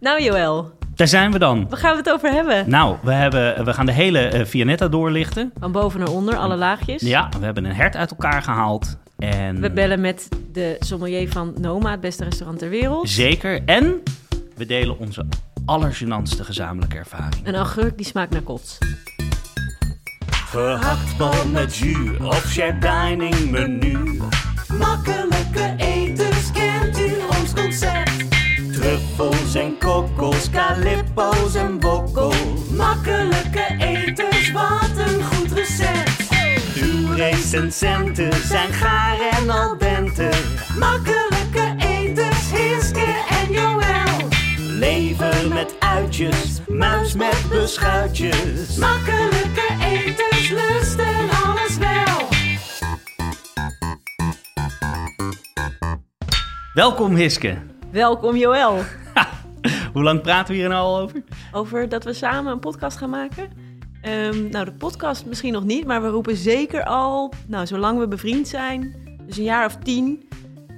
Nou Joël, Daar zijn we dan. waar gaan we het over hebben? Nou, we, hebben, we gaan de hele eh, Vianetta doorlichten. Van boven naar onder, alle laagjes. Ja, we hebben een hert uit elkaar gehaald. En We bellen met de sommelier van Noma, het beste restaurant ter wereld. Zeker. En we delen onze allergenantste gezamenlijke ervaring. Een augurk die smaakt naar kots. Gehaktbal met jus of shared dining menu. Makkelijke Truffels en kokkels, calippo's en wokkel. Makkelijke etens, wat een goed recept. Uw recensenten zijn gaar en al dente. Makkelijke etens, Hiske en Joël. Leven met uitjes, muis met beschuitjes. Makkelijke etens, lusten alles wel. Welkom Hiske. Welkom Joël. Hoe lang praten we hier nou al over? Over dat we samen een podcast gaan maken. Ehm, nou, de podcast misschien nog niet, maar we roepen zeker al, nou, zolang we bevriend zijn, dus een jaar of tien,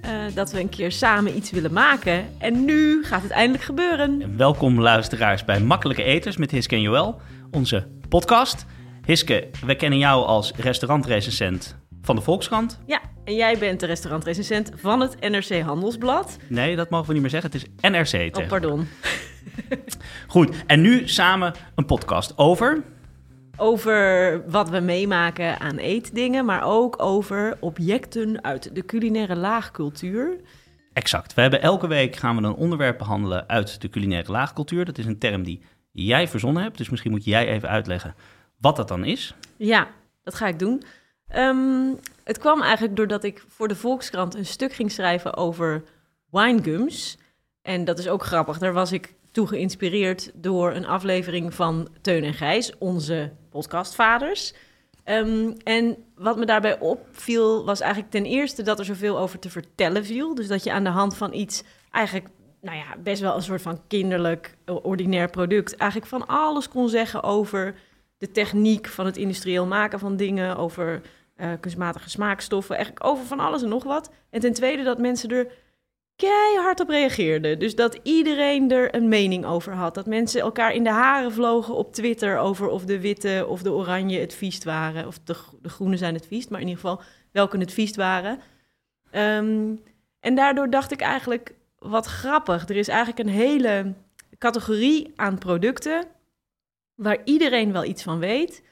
eh, dat we een keer samen iets willen maken. En nu gaat het eindelijk gebeuren. Welkom luisteraars bij Makkelijke Eters met Hiske en Joël, onze podcast. Hiske, we kennen jou als restaurantrecensent van de Volkskrant. Ja, en jij bent de restaurantrecensent van het NRC Handelsblad. Nee, dat mogen we niet meer zeggen. Het is NRC. Oh, pardon. Goed, en nu samen een podcast over... Over wat we meemaken aan eetdingen, maar ook over objecten uit de culinaire laagcultuur. Exact. We hebben elke week gaan we een onderwerp behandelen uit de culinaire laagcultuur. Dat is een term die jij verzonnen hebt. Dus misschien moet jij even uitleggen wat dat dan is. Ja, dat ga ik doen. Ehm, het kwam eigenlijk doordat ik voor de Volkskrant een stuk ging schrijven over winegums. En dat is ook grappig. Daar was ik toe geïnspireerd door een aflevering van Teun en Gijs, onze podcastvaders. Ehm, en wat me daarbij opviel, was eigenlijk ten eerste dat er zoveel over te vertellen viel. Dus dat je aan de hand van iets eigenlijk, nou ja, best wel een soort van kinderlijk, ordinair product, eigenlijk van alles kon zeggen over de techniek van het industrieel maken van dingen, over eh, kunstmatige smaakstoffen, eigenlijk over van alles en nog wat. En ten tweede dat mensen er keihard op reageerden. Dus dat iedereen er een mening over had. Dat mensen elkaar in de haren vlogen op Twitter over of de witte of de oranje het viest waren. Of de, de groene zijn het viest, maar in ieder geval welke het viest waren. Ehm, en daardoor dacht ik eigenlijk, wat grappig. Er is eigenlijk een hele categorie aan producten waar iedereen wel iets van weet,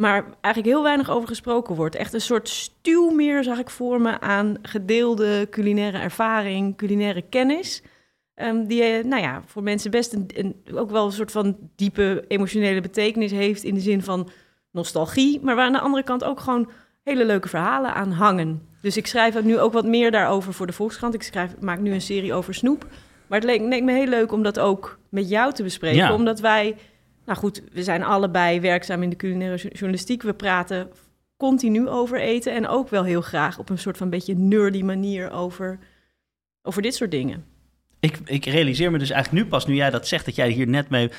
maar eigenlijk heel weinig over gesproken wordt. Echt een soort stuwmeer zag ik voor me aan gedeelde culinaire ervaring, culinaire kennis. ehm, die, eh, nou ja, voor mensen best een, een, ook wel een soort van diepe emotionele betekenis heeft in de zin van nostalgie, maar waar aan de andere kant ook gewoon hele leuke verhalen aan hangen. Dus ik schrijf nu ook wat meer daarover voor de Volkskrant. Ik schrijf, maak nu een serie over snoep. Maar het leek, leek me heel leuk om dat ook met jou te bespreken. Ja. Omdat wij, nou goed, we zijn allebei werkzaam in de culinaire jo- journalistiek. We praten continu over eten en ook wel heel graag op een soort van beetje nerdy manier over, over dit soort dingen. Ik, ik realiseer me dus eigenlijk nu pas, nu jij dat zegt, dat jij hier net mee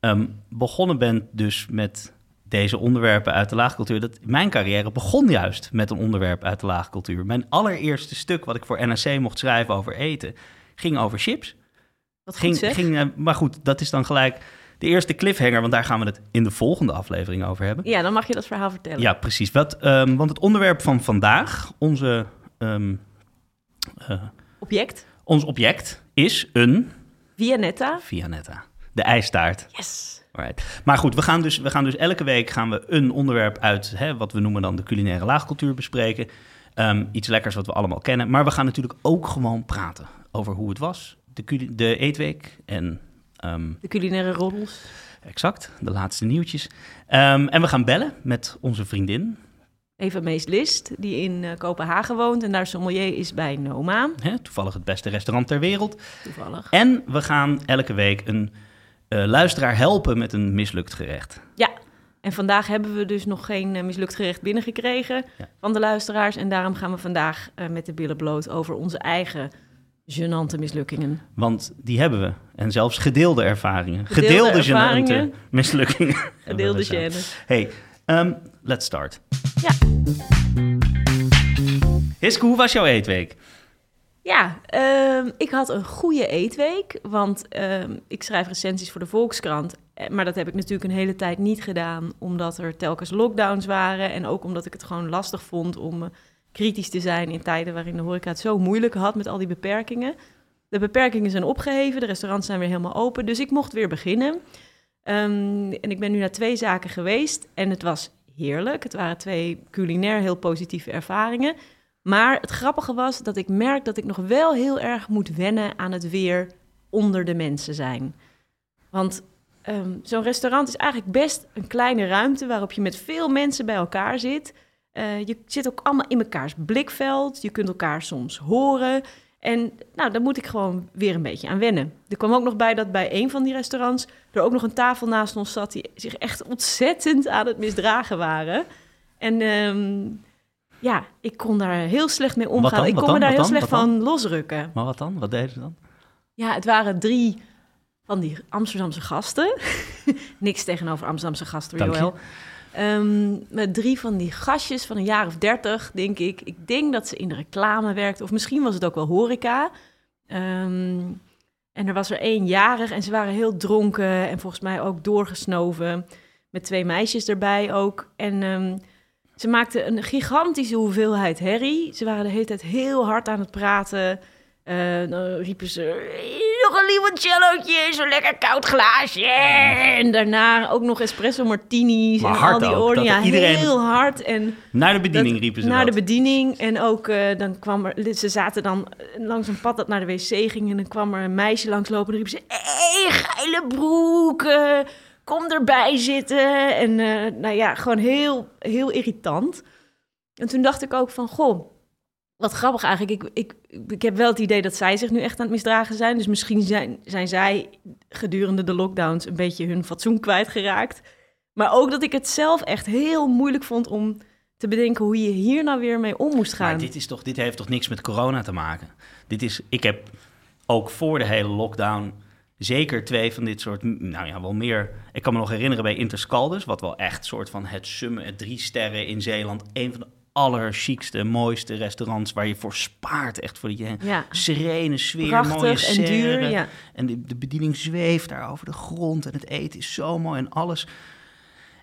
ehm, begonnen bent dus met deze onderwerpen uit de laagcultuur. Dat mijn carrière begon juist met een onderwerp uit de laagcultuur. Mijn allereerste stuk wat ik voor NRC mocht schrijven over eten, ging over chips. Goed Ging, zeg. ging, eh, maar goed, dat is dan gelijk de eerste cliffhanger, want daar gaan we het in de volgende aflevering over hebben. Ja, dan mag je dat verhaal vertellen. Ja, precies. Wat, ehm, want het onderwerp van vandaag, onze, ehm, eh, Object, ons object, is een Vianetta. Vianetta. De ijstaart. Yes. Alright. Maar goed, we gaan, dus, we gaan dus elke week gaan we een onderwerp uit hè, wat we noemen dan de culinaire laagcultuur bespreken. Ehm, iets lekkers wat we allemaal kennen. Maar we gaan natuurlijk ook gewoon praten over hoe het was. De, de eetweek en ehm, De culinaire roddels. exact, de laatste nieuwtjes. Ehm, en we gaan bellen met onze vriendin. Eva Mees List, die in eh, Kopenhagen woont en daar sommelier is bij Noma, toevallig het beste restaurant ter wereld. toevallig. En we gaan elke week een eh, luisteraar helpen met een mislukt gerecht. Ja, en vandaag hebben we dus nog geen eh, mislukt gerecht binnengekregen Ja. van de luisteraars. En daarom gaan we vandaag met de billen bloot over onze eigen gênante mislukkingen. Want die hebben we. En zelfs gedeelde ervaringen. Gedeelde Gedeelde, ervaringen. gênante mislukkingen. Gedeelde gêne. Hey, ehm, let's start. Ja. Hiske, hoe was jouw eetweek? Ja, ehm, ik had een goede eetweek, want ehm, ik schrijf recensies voor de Volkskrant. Eh, Maar dat heb ik natuurlijk een hele tijd niet gedaan, omdat er telkens lockdowns waren. En ook omdat ik het gewoon lastig vond om kritisch te zijn in tijden waarin de horeca het zo moeilijk had met al die beperkingen. De beperkingen zijn opgeheven, de restaurants zijn weer helemaal open, dus ik mocht weer beginnen. Ehm, en ik ben nu naar twee zaken geweest en het was heerlijk. Het waren twee culinair heel positieve ervaringen. Maar het grappige was dat ik merk dat ik nog wel heel erg moet wennen aan het weer onder de mensen zijn. Want ehm, zo'n restaurant is eigenlijk best een kleine ruimte waarop je met veel mensen bij elkaar zit. Eh, je zit ook allemaal in mekaars blikveld. Je kunt elkaar soms horen. En nou, daar moet ik gewoon weer een beetje aan wennen. Er kwam ook nog bij dat bij een van die restaurants er ook nog een tafel naast ons zat die zich echt ontzettend aan het misdragen waren. En ehm, ja, ik kon daar heel slecht mee omgaan. Ik kon me daar heel dan? slecht van losrukken. Maar wat dan? Wat deden ze dan? Ja, het waren drie van die Amsterdamse gasten. Niks tegenover Amsterdamse gasten. Joël. Ehm, met drie van die gastjes van een jaar of dertig, denk ik. Ik denk dat ze in de reclame werkte, of misschien was het ook wel horeca. Ehm, en er was er één jarig en ze waren heel dronken en volgens mij ook doorgesnoven. Met twee meisjes erbij ook. En ehm, ze maakten een gigantische hoeveelheid herrie. Ze waren de hele tijd heel hard aan het praten. Eh, dan riepen ze, nog een limoncellootje, zo'n lekker koud glaasje. En daarna ook nog espresso martinis Maar en hard al die ook, Ja, iedereen- heel hard. En Naar de bediening dat- riepen ze Naar dat. de bediening. En ook, eh, dan kwam er... Ze zaten dan langs een pad dat naar de wc ging. En dan kwam er een meisje langslopen. En riep ze... Hé, hey, geile broek, eh, kom erbij zitten. En eh, nou ja, gewoon heel, heel irritant. En toen dacht ik ook van... Goh, wat grappig eigenlijk. Ik, ik, ik heb wel het idee dat zij zich nu echt aan het misdragen zijn. Dus misschien zijn, zijn zij gedurende de lockdowns... een beetje hun fatsoen kwijtgeraakt. Maar ook dat ik het zelf echt heel moeilijk vond om te bedenken hoe je hier nou weer mee om moest gaan. Maar dit, is toch, dit heeft toch niks met corona te maken? Dit is, ik heb ook voor de hele lockdown zeker twee van dit soort, nou ja, wel meer. Ik kan me nog herinneren bij Interscaldus, wat wel echt soort van het summen, het drie sterren in Zeeland. Een van de allerchicste, mooiste restaurants waar je voor spaart. Echt voor die eh, Ja, serene sfeer, mooie en duur. Ja. En de, de bediening zweeft daar over de grond en het eten is zo mooi en alles.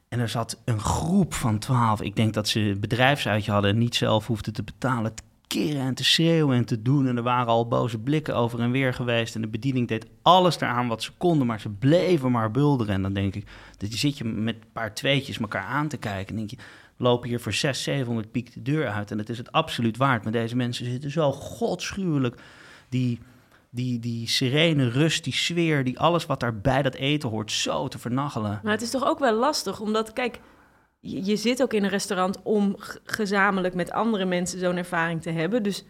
En er zat een groep van twaalf. Ik denk dat ze bedrijfsuitje hadden en niet zelf hoefden te betalen. Te keren en te schreeuwen en te doen. En er waren al boze blikken over en weer geweest. En de bediening deed alles eraan wat ze konden, maar ze bleven maar bulderen. En dan denk ik, dat je zit je met een paar tweetjes elkaar aan te kijken. En denk je, lopen hier voor 600, 700 piek de deur uit. En het is het absoluut waard. Maar deze mensen zitten zo godschuwelijk die die, die serene rust, die sfeer, die alles wat daar bij dat eten hoort, zo te vernachelen. Maar het is toch ook wel lastig, omdat, kijk, je, je zit ook in een restaurant om gezamenlijk met andere mensen zo'n ervaring te hebben. Dus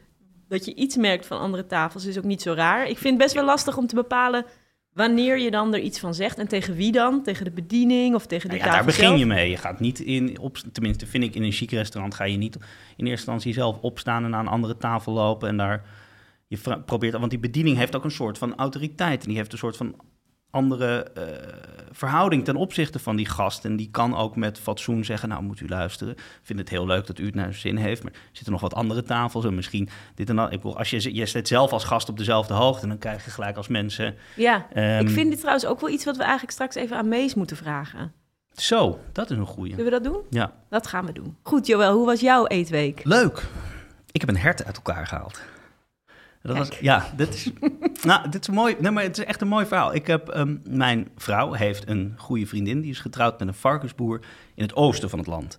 dat je iets merkt van andere tafels is ook niet zo raar. Ik vind het best wel lastig om te bepalen wanneer je dan er iets van zegt en tegen wie dan. Tegen de bediening of tegen de Nou ja, tafel daar begin zelf? je mee. Je gaat niet in, op, tenminste vind ik in een chic restaurant, ga je niet in eerste instantie zelf opstaan en naar een andere tafel lopen en daar je probeert, want die bediening heeft ook een soort van autoriteit en die heeft een soort van andere eh, verhouding ten opzichte van die gast. En die kan ook met fatsoen zeggen, nou moet u luisteren. Ik vind het heel leuk dat u het naar zijn zin heeft, maar er zitten nog wat andere tafels en misschien dit en dat. Ik bedoel, als je, je zit zelf als gast op dezelfde hoogte, dan krijg je gelijk als mensen... Ja, ehm, ik vind dit trouwens ook wel iets wat we eigenlijk straks even aan Mees moeten vragen. Zo, dat is een goeie. Zullen we dat doen? Ja. Dat gaan we doen. Goed, Joël, hoe was jouw eetweek? Leuk. Ik heb een hert uit elkaar gehaald. Dat was, ja, dit is, nou, dit is mooi, nee, maar het is echt een mooi verhaal. Ik heb, ehm, mijn vrouw heeft een goede vriendin, die is getrouwd met een varkensboer in het oosten van het land.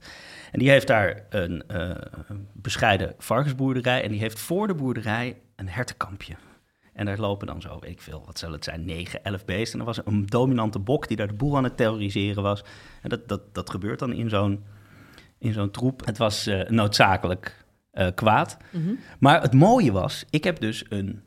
En die heeft daar een eh, bescheiden varkensboerderij en die heeft voor de boerderij een hertenkampje. En daar lopen dan zo, weet ik veel, wat zal het zijn, 9, 11 beesten. En er was een dominante bok die daar de boel aan het terroriseren was. En dat, dat, dat gebeurt dan in zo'n, in zo'n troep. Het was eh, noodzakelijk eh, kwaad. Mhm. Maar het mooie was, ik heb dus een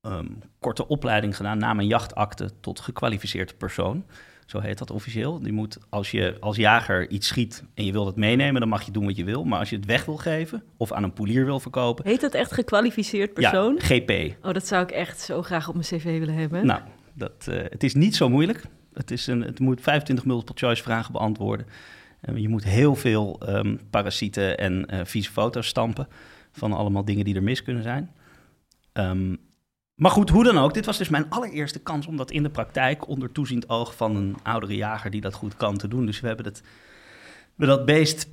ehm, korte opleiding gedaan na mijn jachtakte tot gekwalificeerd persoon. Zo heet dat officieel. Je moet, als je als jager iets schiet en je wilt het meenemen, dan mag je doen wat je wil. Maar als je het weg wil geven of aan een poelier wil verkopen, Heet dat echt gekwalificeerd persoon? ja, GP. Oh, dat zou ik echt zo graag op mijn cv willen hebben. Nou, dat, eh, het is niet zo moeilijk. Het, is een, het moet 25 multiple choice vragen beantwoorden. Eh, je moet heel veel ehm, parasieten en eh, vieze foto's stampen van allemaal dingen die er mis kunnen zijn. Ehm, maar goed, hoe dan ook. Dit was dus mijn allereerste kans om dat in de praktijk onder toeziend oog van een oudere jager die dat goed kan te doen. Dus we hebben, het, we dat beest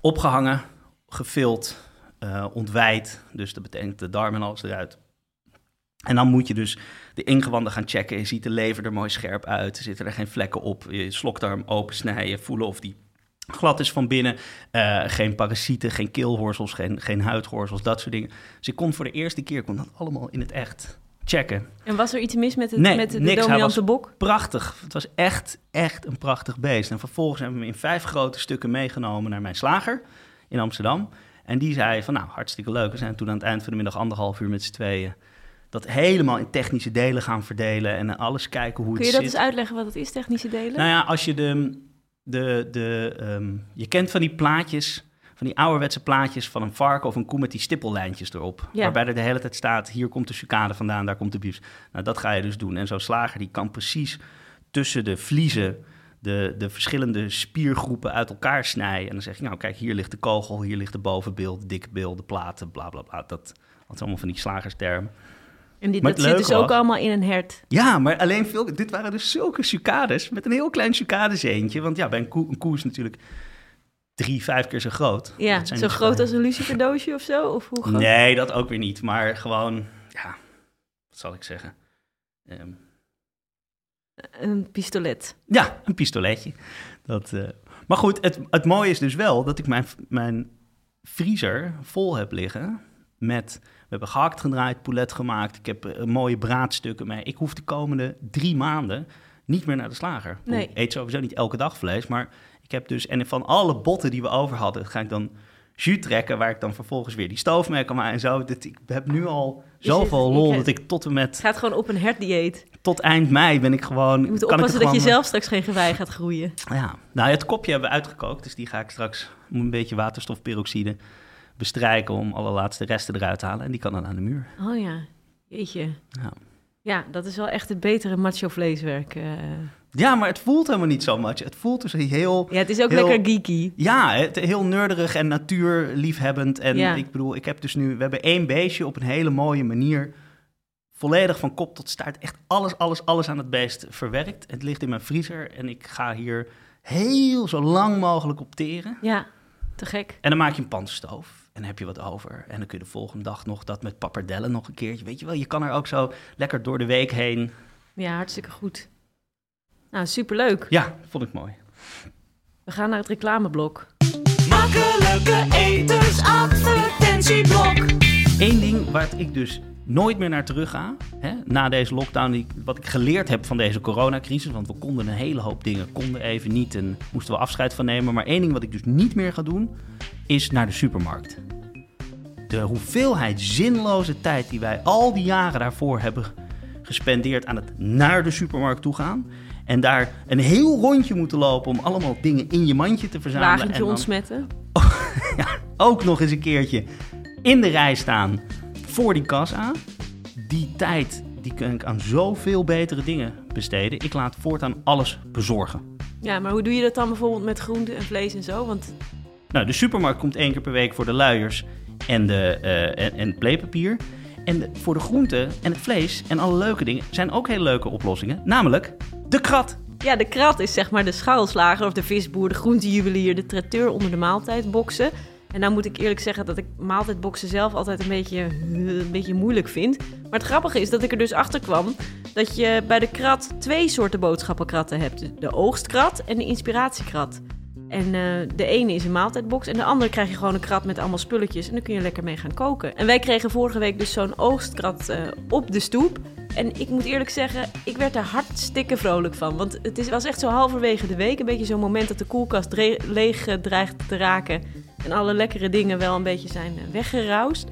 opgehangen, gevild, eh ontwijd. Dus dat betekent de darm en alles eruit. En dan moet je dus de ingewanden gaan checken. Je ziet de lever er mooi scherp uit. Er zitten er geen vlekken op. Je slokdarm opensnijden, voelen of die glad is van binnen. Eh, geen parasieten, geen keelhorsels, geen, geen huidhorsels, dat soort dingen. Dus ik kon voor de eerste keer kon dat allemaal in het echt checken. En was er iets mis met, het, Nee, met de niks. Dominante bok? Prachtig. Het was echt, echt een prachtig beest. En vervolgens hebben we hem in vijf grote stukken meegenomen naar mijn slager in Amsterdam. En die zei van, nou, hartstikke leuk. We zijn toen aan het eind van de middag anderhalf uur met z'n tweeën... dat helemaal in technische delen gaan verdelen en alles kijken hoe Kun het je dat zit. eens uitleggen wat het is, technische delen? Nou ja, als je de, de, de ehm, je kent van die plaatjes, van die ouderwetse plaatjes van een varken of een koe met die stippellijntjes erop. Ja. Waarbij er de hele tijd staat, hier komt de sucade vandaan, daar komt de biefs. Nou, dat ga je dus doen. En zo'n slager die kan precies tussen de vliezen de, de verschillende spiergroepen uit elkaar snijden. En dan zeg je, nou kijk, hier ligt de kogel, hier ligt de bovenbeeld, de dikke beeld, de platen, bla bla bla. Dat, dat is allemaal van die slagerstermen. En die, dat zit dus ook allemaal in een hert. Ja, maar alleen veel. Dit waren dus zulke sucades met een heel klein sucadezeentje. Want ja, bij een koe, een koe is natuurlijk drie, vijf keer zo groot. Ja, zo dus groot gewoon- als een luciferdoosje of zo? Of hoe groot? Nee, dat ook weer niet. Maar gewoon, ja, wat zal ik zeggen? Ehm, Een pistolet. ja, een pistoletje. Dat, eh, Maar goed, het, het mooie is dus wel dat ik mijn, mijn vriezer vol heb liggen met... We hebben gehakt gedraaid, poulet gemaakt. Ik heb eh, mooie braadstukken mee. Ik hoef de komende drie maanden niet meer naar de slager. Nee. Ik eet sowieso niet elke dag vlees, maar ik heb dus... En van alle botten die we over hadden, ga ik dan jus trekken... waar ik dan vervolgens weer die stoof mee kan maken en zo. Dit, ik heb nu al zoveel lol dat ik tot en met... Het gaat gewoon op een hertdieet. Tot eind mei ben ik gewoon... Je moet oppassen dat je zelf straks geen gewei gaat groeien. ja, nou het kopje hebben we uitgekookt, dus die ga ik straks een beetje waterstofperoxide bestrijken om alle laatste resten eruit te halen. En die kan dan aan de muur. Oh ja, jeetje. Ja. Ja, dat is wel echt het betere macho vleeswerk. eh. Ja, maar het voelt helemaal niet zo much. Het voelt dus heel, Ja, het is ook Heel- lekker geeky. ja, het, heel nerderig en natuurliefhebbend. En Ja. ik bedoel, ik heb dus nu, we hebben één beestje op een hele mooie manier, volledig van kop tot staart, echt alles, alles, alles aan het beest verwerkt. Het ligt in mijn vriezer en ik ga hier heel zo lang mogelijk op teren. Ja, te gek. En dan maak je een panstoof. En dan heb je wat over. En dan kun je de volgende dag nog dat met pappardellen nog een keertje. Weet je wel, je kan er ook zo lekker door de week heen. Ja, hartstikke goed. Nou, superleuk. Ja, vond ik mooi. We gaan naar het reclameblok. Makkelijke etensadvertentieblok. Eén ding waar ik dus nooit meer naar terug ga. Hè, na deze lockdown, die, wat ik geleerd heb van deze coronacrisis. Want we konden een hele hoop dingen, konden even niet en moesten we afscheid van nemen. Maar één ding wat ik dus niet meer ga doen, is naar de supermarkt. De hoeveelheid zinloze tijd die wij al die jaren daarvoor hebben gespendeerd aan het naar de supermarkt toe gaan. En daar een heel rondje moeten lopen om allemaal dingen in je mandje te verzamelen. Wagentje en dan ontsmetten. ook nog eens een keertje in de rij staan voor die kassa. Die tijd die kan ik aan zoveel betere dingen besteden. Ik laat voortaan alles bezorgen. Ja, maar hoe doe je dat dan bijvoorbeeld met groenten en vlees en zo? Want Nou, de supermarkt komt één keer per week voor de luiers en, de, eh, en, en het pleepapier. En de- voor de groenten en het vlees en alle leuke dingen zijn ook hele leuke oplossingen. Namelijk de krat. ja, de krat is zeg maar de schaalslager of de visboer, de groentejuwelier, de traiteur onder de maaltijdboxen. En nou moet ik eerlijk zeggen dat ik maaltijdboxen zelf altijd een beetje, een beetje moeilijk vind. Maar het grappige is dat ik er dus achter kwam dat je bij de krat twee soorten boodschappenkratten hebt. De oogstkrat en de inspiratiekrat. En eh, de ene is een maaltijdbox en de andere krijg je gewoon een krat met allemaal spulletjes. En dan kun je lekker mee gaan koken. En wij kregen vorige week dus zo'n oogstkrat eh, op de stoep. En ik moet eerlijk zeggen, ik werd er hartstikke vrolijk van. Want het was echt zo halverwege de week. Een beetje zo'n moment dat de koelkast leeg eh, dreigt te raken. En alle lekkere dingen wel een beetje zijn weggeroust.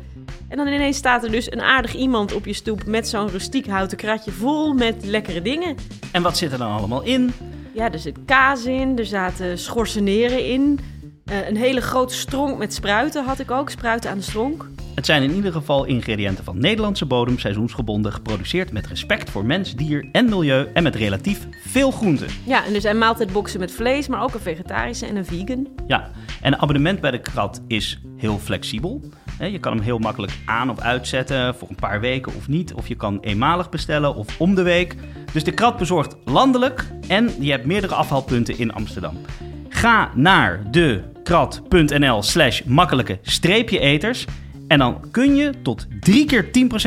En dan ineens staat er dus een aardig iemand op je stoep met zo'n rustiek houten kratje vol met lekkere dingen. En wat zit er dan allemaal in? Ja, er zit kaas in, er zaten schorseneren in. Eh, een hele grote stronk met spruiten had ik ook, spruiten aan de stronk. Het zijn in ieder geval ingrediënten van Nederlandse bodem, seizoensgebonden, geproduceerd met respect voor mens, dier en milieu en met relatief veel groenten. Ja, en er zijn maaltijdboxen met vlees, maar ook een vegetarische en een vegan. Ja, en een abonnement bij de krat is heel flexibel. Je kan hem heel makkelijk aan of uitzetten voor een paar weken of niet. Of je kan eenmalig bestellen of om de week. Dus de krat bezorgt landelijk en je hebt meerdere afhaalpunten in Amsterdam. Ga naar dekrat.nl slash makkelijke streepje eters. En dan kun je tot drie keer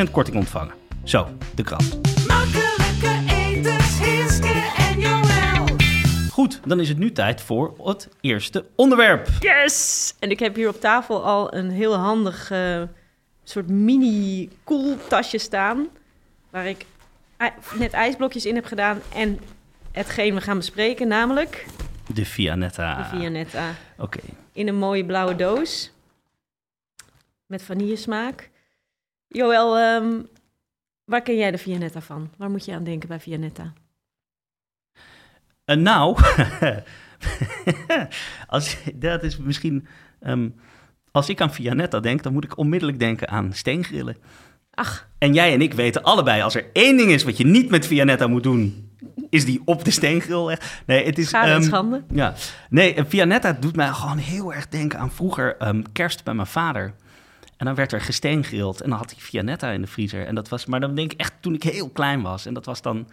10% korting ontvangen. Zo, de krat. Makkelijke eters, Hiske en Joël. Goed, dan is het nu tijd voor het eerste onderwerp. Yes! En ik heb hier op tafel al een heel handig eh, soort mini koeltasje staan. Waar ik net ijsblokjes in heb gedaan. En hetgeen we gaan bespreken, namelijk De Vianetta. de Vianetta. Oké. In een mooie blauwe doos. Met vanillesmaak. Joël, ehm, waar ken jij de Vianetta van? Waar moet je aan denken bij Vianetta? En nou, als, dat is misschien. ehm, als ik aan Vianetta denk, dan moet ik onmiddellijk denken aan steengrillen. Ach, En jij en ik weten allebei, als er één ding is wat je niet met Vianetta moet doen, is die op de steengril. Nee, het is. schade ehm, schande. Ja, nee, eh, Vianetta doet mij gewoon heel erg denken aan vroeger kerst bij mijn vader. En dan werd er gesteengrild en dan had hij Vianetta in de vriezer. En dat was, maar dan denk ik echt toen ik heel klein was. En dat was dan,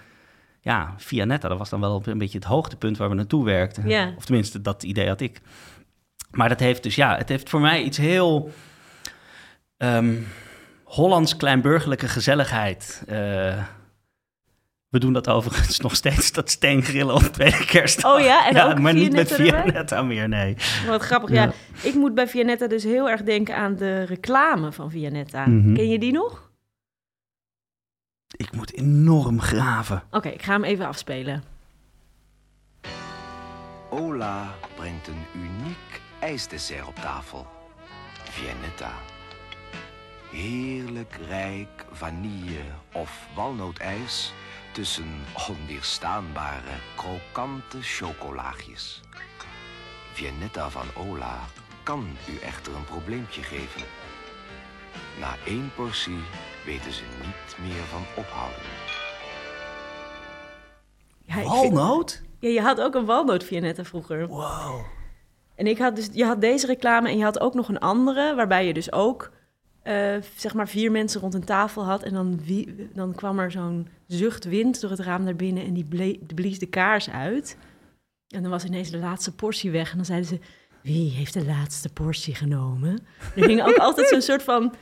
ja, Vianetta, dat was dan wel een beetje het hoogtepunt waar we naartoe werkten. Ja. Of tenminste, dat idee had ik. Maar dat heeft dus, ja, het heeft voor mij iets heel ehm, Hollands kleinburgerlijke gezelligheid. Eh, we doen dat overigens nog steeds, dat steengrillen op tweede kerstdag. Oh ja, en ook maar niet met Vianetta erbij? Vianetta meer, nee. Wat grappig, ja. Ik moet bij Vianetta dus heel erg denken aan de reclame van Vianetta. Mhm. Ken je die nog? Ik moet enorm graven. Oké, ik ga hem even afspelen. Ola brengt een uniek ijsdessert op tafel. Viennetta. Heerlijk rijk vanille of walnootijs tussen onweerstaanbare krokante chocolaagjes. Viennetta van Ola kan u echter een probleempje geven. Na één portie weten ze niet meer van ophouden. Ja, vind- Walnoot? ja, je had ook een walnoot Vianetta vroeger. Wow. En ik had dus, je had deze reclame en je had ook nog een andere, waarbij je dus ook, eh, zeg maar, vier mensen rond een tafel had. En dan, wie, dan kwam er zo'n zucht wind door het raam naar binnen en die ble- blies de kaars uit. En dan was ineens de laatste portie weg. En dan zeiden ze, wie heeft de laatste portie genomen? Er ging ook altijd zo'n soort van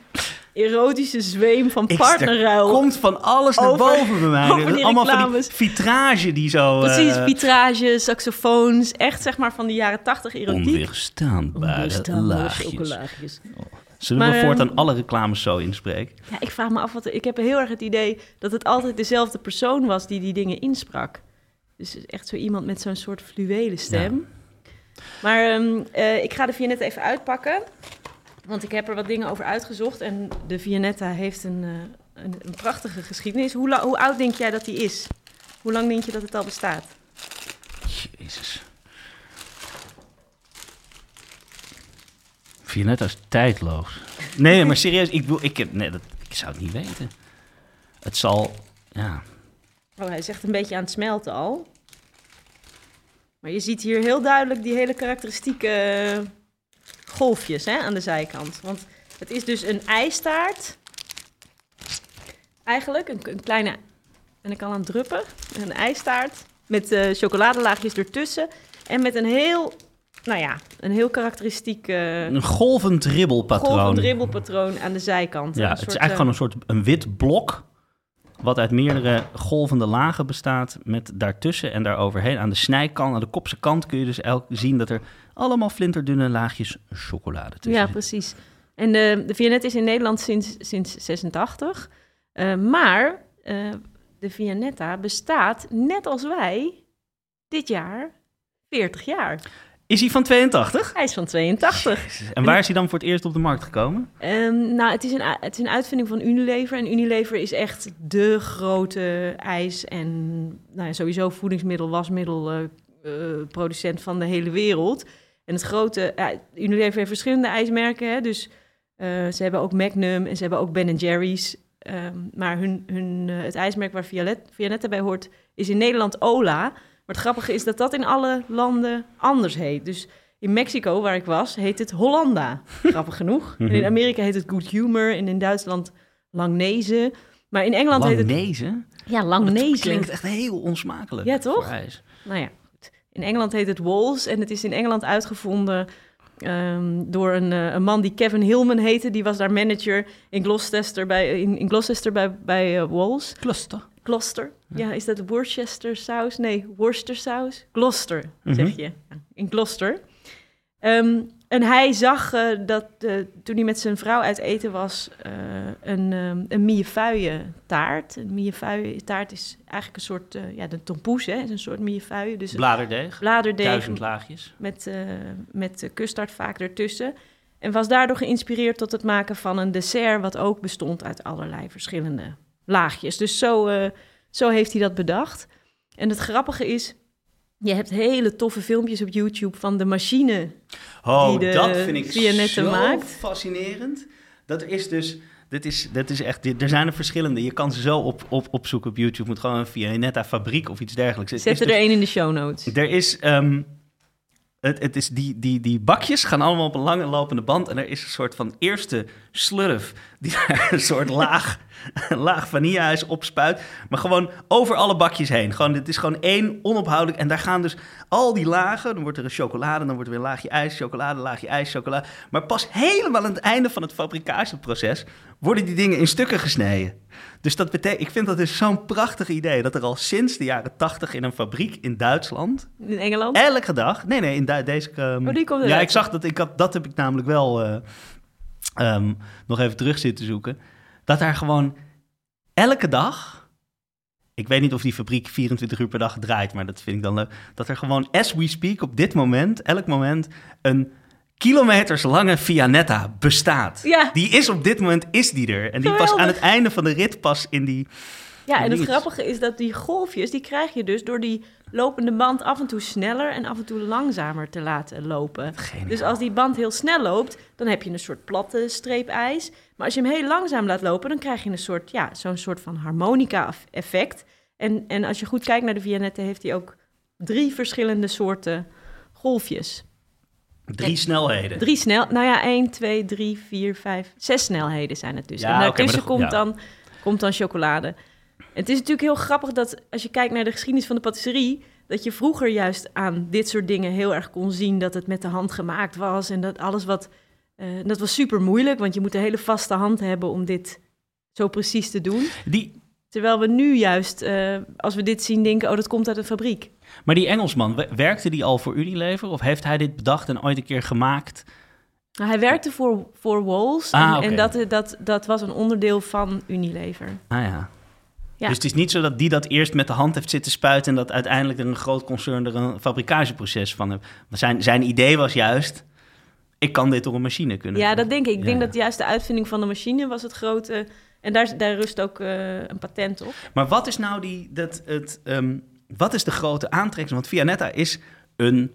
erotische zweem van partnerruil. Er komt van alles naar Over- boven bij mij. over die Allemaal van die vitrage die zo... Precies, eh, vitrage, saxofoons, echt zeg maar van de jaren tachtig erotiek. Onweerstaanbare Onweerstaanbare laagjes. Zullen Maar, we voortaan ehm, alle reclames zo inspreken? Ja, ik vraag me af, wat, ik heb heel erg het idee dat het altijd dezelfde persoon was die die dingen insprak. Dus echt zo iemand met zo'n soort fluwelen stem. Maar ehm, eh, ik ga de Vianetta even uitpakken, want ik heb er wat dingen over uitgezocht. En de Vianetta heeft een, eh, een, een prachtige geschiedenis. Hoe, hoe oud denk jij dat die is? Hoe lang denk je dat het al bestaat? Jezus. Vianetta is tijdloos. Nee, maar serieus, ik, bedoel, ik, nee, dat, ik zou het niet weten. Het zal, ja, Oh, hij echt een beetje aan het smelten al. Maar je ziet hier heel duidelijk die hele karakteristieke eh, golfjes hè, aan de zijkant. Want het is dus een ijstaart. Eigenlijk, een, kleine... Ben ik al aan het druppen? Een ijstaart met eh, chocoladelaagjes ertussen. En met een heel, nou ja, een heel karakteristiek uh, een golvend ribbelpatroon. golvend ribbelpatroon aan de zijkant. Ja, Een het is eigenlijk eh, gewoon een soort een wit blok. Wat uit meerdere golvende lagen bestaat. Met daartussen en daaroverheen aan de snijkant, aan de kopse kant kun je dus elk zien dat er allemaal flinterdunne laagjes chocolade tussen Ja, precies. En de, de Vianet is in Nederland sinds, sinds 86. Eh, maar eh, de Vianetta bestaat, net als wij, dit jaar 40 jaar. Is hij van 82? Hij is van 82. En waar is hij dan voor het eerst op de markt gekomen? Ehm, nou, het is, een, het is een uitvinding van Unilever. En Unilever is echt de grote ijs- en nou ja, sowieso voedingsmiddel, wasmiddel, eh, eh, producent van de hele wereld. En het grote, Unilever heeft verschillende ijsmerken. Hè? Dus eh, ze hebben ook Magnum en ze hebben ook Ben Jerry's. Ehm, maar hun, hun, het ijsmerk waar Violet, Vianetta bij hoort, is in Nederland Ola. Maar het grappige is dat dat in alle landen anders heet. Dus In Mexico, waar ik was, heet het Hollanda. Grappig genoeg. En in Amerika heet het Good Humor. En in Duitsland Langnese. Maar in Engeland heet het... Langnezen? Ja, Dat Langnese. klinkt echt heel onsmakelijk. Ja, toch? voor ijs. Nou ja, goed. In Engeland heet het Walls. En het is in Engeland uitgevonden ehm, door een, eh, een man die Kevin Hillman heette. Die was daar manager in Gloucester bij, in, in Gloucester bij, bij eh, Walls. Cluster. Gloucester. Ja, is dat Worcester saus? Nee, Worcester saus. Gloucester, Mhm. zeg je. In Gloucester. Ehm, en hij zag eh, dat eh, toen hij met zijn vrouw uit eten was, eh, een, um, een millefeuille taart. Een millefeuille taart is eigenlijk een soort, ja, de tompoes, hè, is een soort millefeuille. Dus Bladerdeeg. bladerdeeg Duizend laagjes. met, met custard vaak ertussen. En was daardoor geïnspireerd tot het maken van een dessert... wat ook bestond uit allerlei verschillende laagjes. Dus zo, eh, zo heeft hij dat bedacht. En het grappige is... je hebt hele toffe filmpjes op YouTube van de machine. Oh, die de dat vind ik zo maakt. fascinerend. Dat is dus... Dit is, dat is echt, dit- er zijn er verschillende. Je kan ze zo op, op, opzoeken op YouTube. Moet gewoon een Vianetta fabriek of iets dergelijks. Zet er dus- één in de show notes. Er is, ehm, het, het is die, die, die bakjes gaan allemaal op een lange lopende band. En er is een soort van eerste slurf die een soort laag, laag vanilleijs opspuit. Maar gewoon over alle bakjes heen. Gewoon, dit is gewoon één onophoudelijk. En daar gaan dus al die lagen. Dan wordt er een chocolade, dan wordt er weer een laagje ijs, chocolade, laagje ijs, chocolade. Maar pas helemaal aan het einde van het fabricatieproces worden die dingen in stukken gesneden. Dus dat betekent, ik vind dat dus zo'n prachtig idee. Dat er al sinds de jaren tachtig in een fabriek in Duitsland In Engeland? elke dag. Nee, nee, in Du- deze. ehm, Oh, die komt ja, ik zag dat. Ik had, dat heb ik namelijk wel eh, ehm, nog even terug zitten zoeken. Dat daar gewoon elke dag. Ik weet niet of die fabriek 24 uur per dag draait, maar dat vind ik dan leuk. Dat er gewoon, as we speak, op dit moment, elk moment, een kilometers lange Vianetta bestaat. Ja. Die is op dit moment, is die er. En die pas aan het einde van de rit pas in die... Ja, en het grappige is dat die golfjes, die krijg je dus door die lopende band af en toe sneller en af en toe langzamer te laten lopen. Geniaal. Dus als die band heel snel loopt, dan heb je een soort platte streep ijs. Maar als je hem heel langzaam laat lopen, dan krijg je een soort, ja, zo'n soort van harmonica-effect. En, en als je goed kijkt naar de Vianette, heeft hij ook drie verschillende soorten golfjes. Drie snelheden. Drie snel, nou ja, 1, 2, 3, 4, 5, zes snelheden zijn het dus. Ja, en daartussen dat- komt, dan, komt dan chocolade. Het is natuurlijk heel grappig dat als je kijkt naar de geschiedenis van de patisserie, dat je vroeger juist aan dit soort dingen heel erg kon zien dat het met de hand gemaakt was. En dat alles wat. eh, dat was super moeilijk, want je moet een hele vaste hand hebben om dit zo precies te doen. Die, Terwijl we nu juist, eh, als we dit zien, denken: oh, dat komt uit een fabriek. Maar die Engelsman, we- werkte die al voor Unilever? Of heeft hij dit bedacht en ooit een keer gemaakt? Nou, hij werkte voor, voor Walls Ah, en, en dat, dat, dat was een onderdeel van Unilever. Ah ja. Ja. Dus het is niet zo dat die dat eerst met de hand heeft zitten spuiten... en dat uiteindelijk er een groot concern er een fabricatieproces van heeft. Maar zijn, zijn idee was juist... ik kan dit door een machine kunnen Ja, dat denk ik. Ik Ja, denk dat juist de uitvinding van de machine was het grote... En daar, daar rust ook eh, een patent op. Maar wat is nou die, dat, het, ehm, wat is de grote aantrekking? Want Vianetta is een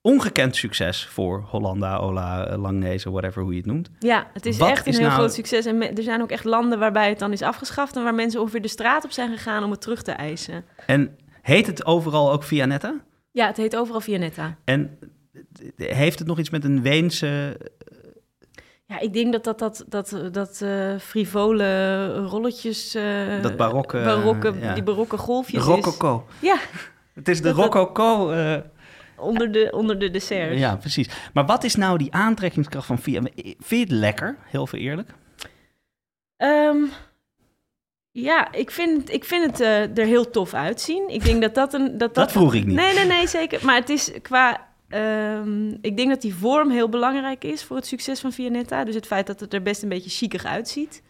ongekend succes voor Hollanda, Ola, Langnese, whatever hoe je het noemt. Ja, het is Wat echt een is heel nou- groot succes. En me- er zijn ook echt landen waarbij het dan is afgeschaft... en waar mensen ongeveer de straat op zijn gegaan om het terug te eisen. En heet het overal ook Vianetta? Ja, het heet overal Vianetta. En heeft het nog iets met een Weense... Ja, ik denk dat dat, dat, dat, dat eh, frivole rolletjes... eh, Dat barokke, barokke ja. Die barokke golfjes is. Rococo. Ja, Het is de Dat Rococo. eh, onder de, onder de desserts. ja, precies. Maar wat is nou die aantrekkingskracht van Via? Vind je het lekker? Heel veel eerlijk. Ehm, ja, ik vind, ik vind het er heel tof uitzien. Ik denk dat dat een... Dat, dat, Dat vroeg ik niet. Nee, nee, nee, zeker. Maar het is qua... ehm, ik denk dat die vorm heel belangrijk is voor het succes van Vianetta. Dus het feit dat het er best een beetje chiquig uitziet.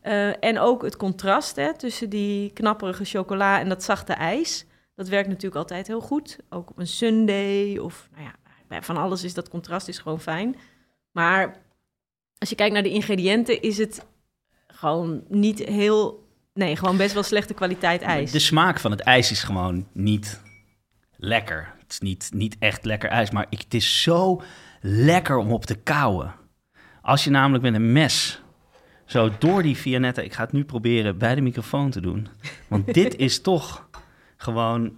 Eh, en ook het contrast hè, tussen die knapperige chocola en dat zachte ijs. Dat werkt natuurlijk altijd heel goed. Ook op een sundae of nou ja, bij van alles is dat contrast is gewoon fijn. Maar als je kijkt naar de ingrediënten is het gewoon niet heel... Nee, gewoon best wel slechte kwaliteit ijs. De smaak van het ijs is gewoon niet lekker. Is niet, niet echt lekker ijs, maar ik, het is zo lekker om op te kauwen. Als je namelijk met een mes zo door die Vianetta... Ik ga het nu proberen bij de microfoon te doen. Want dit is toch gewoon...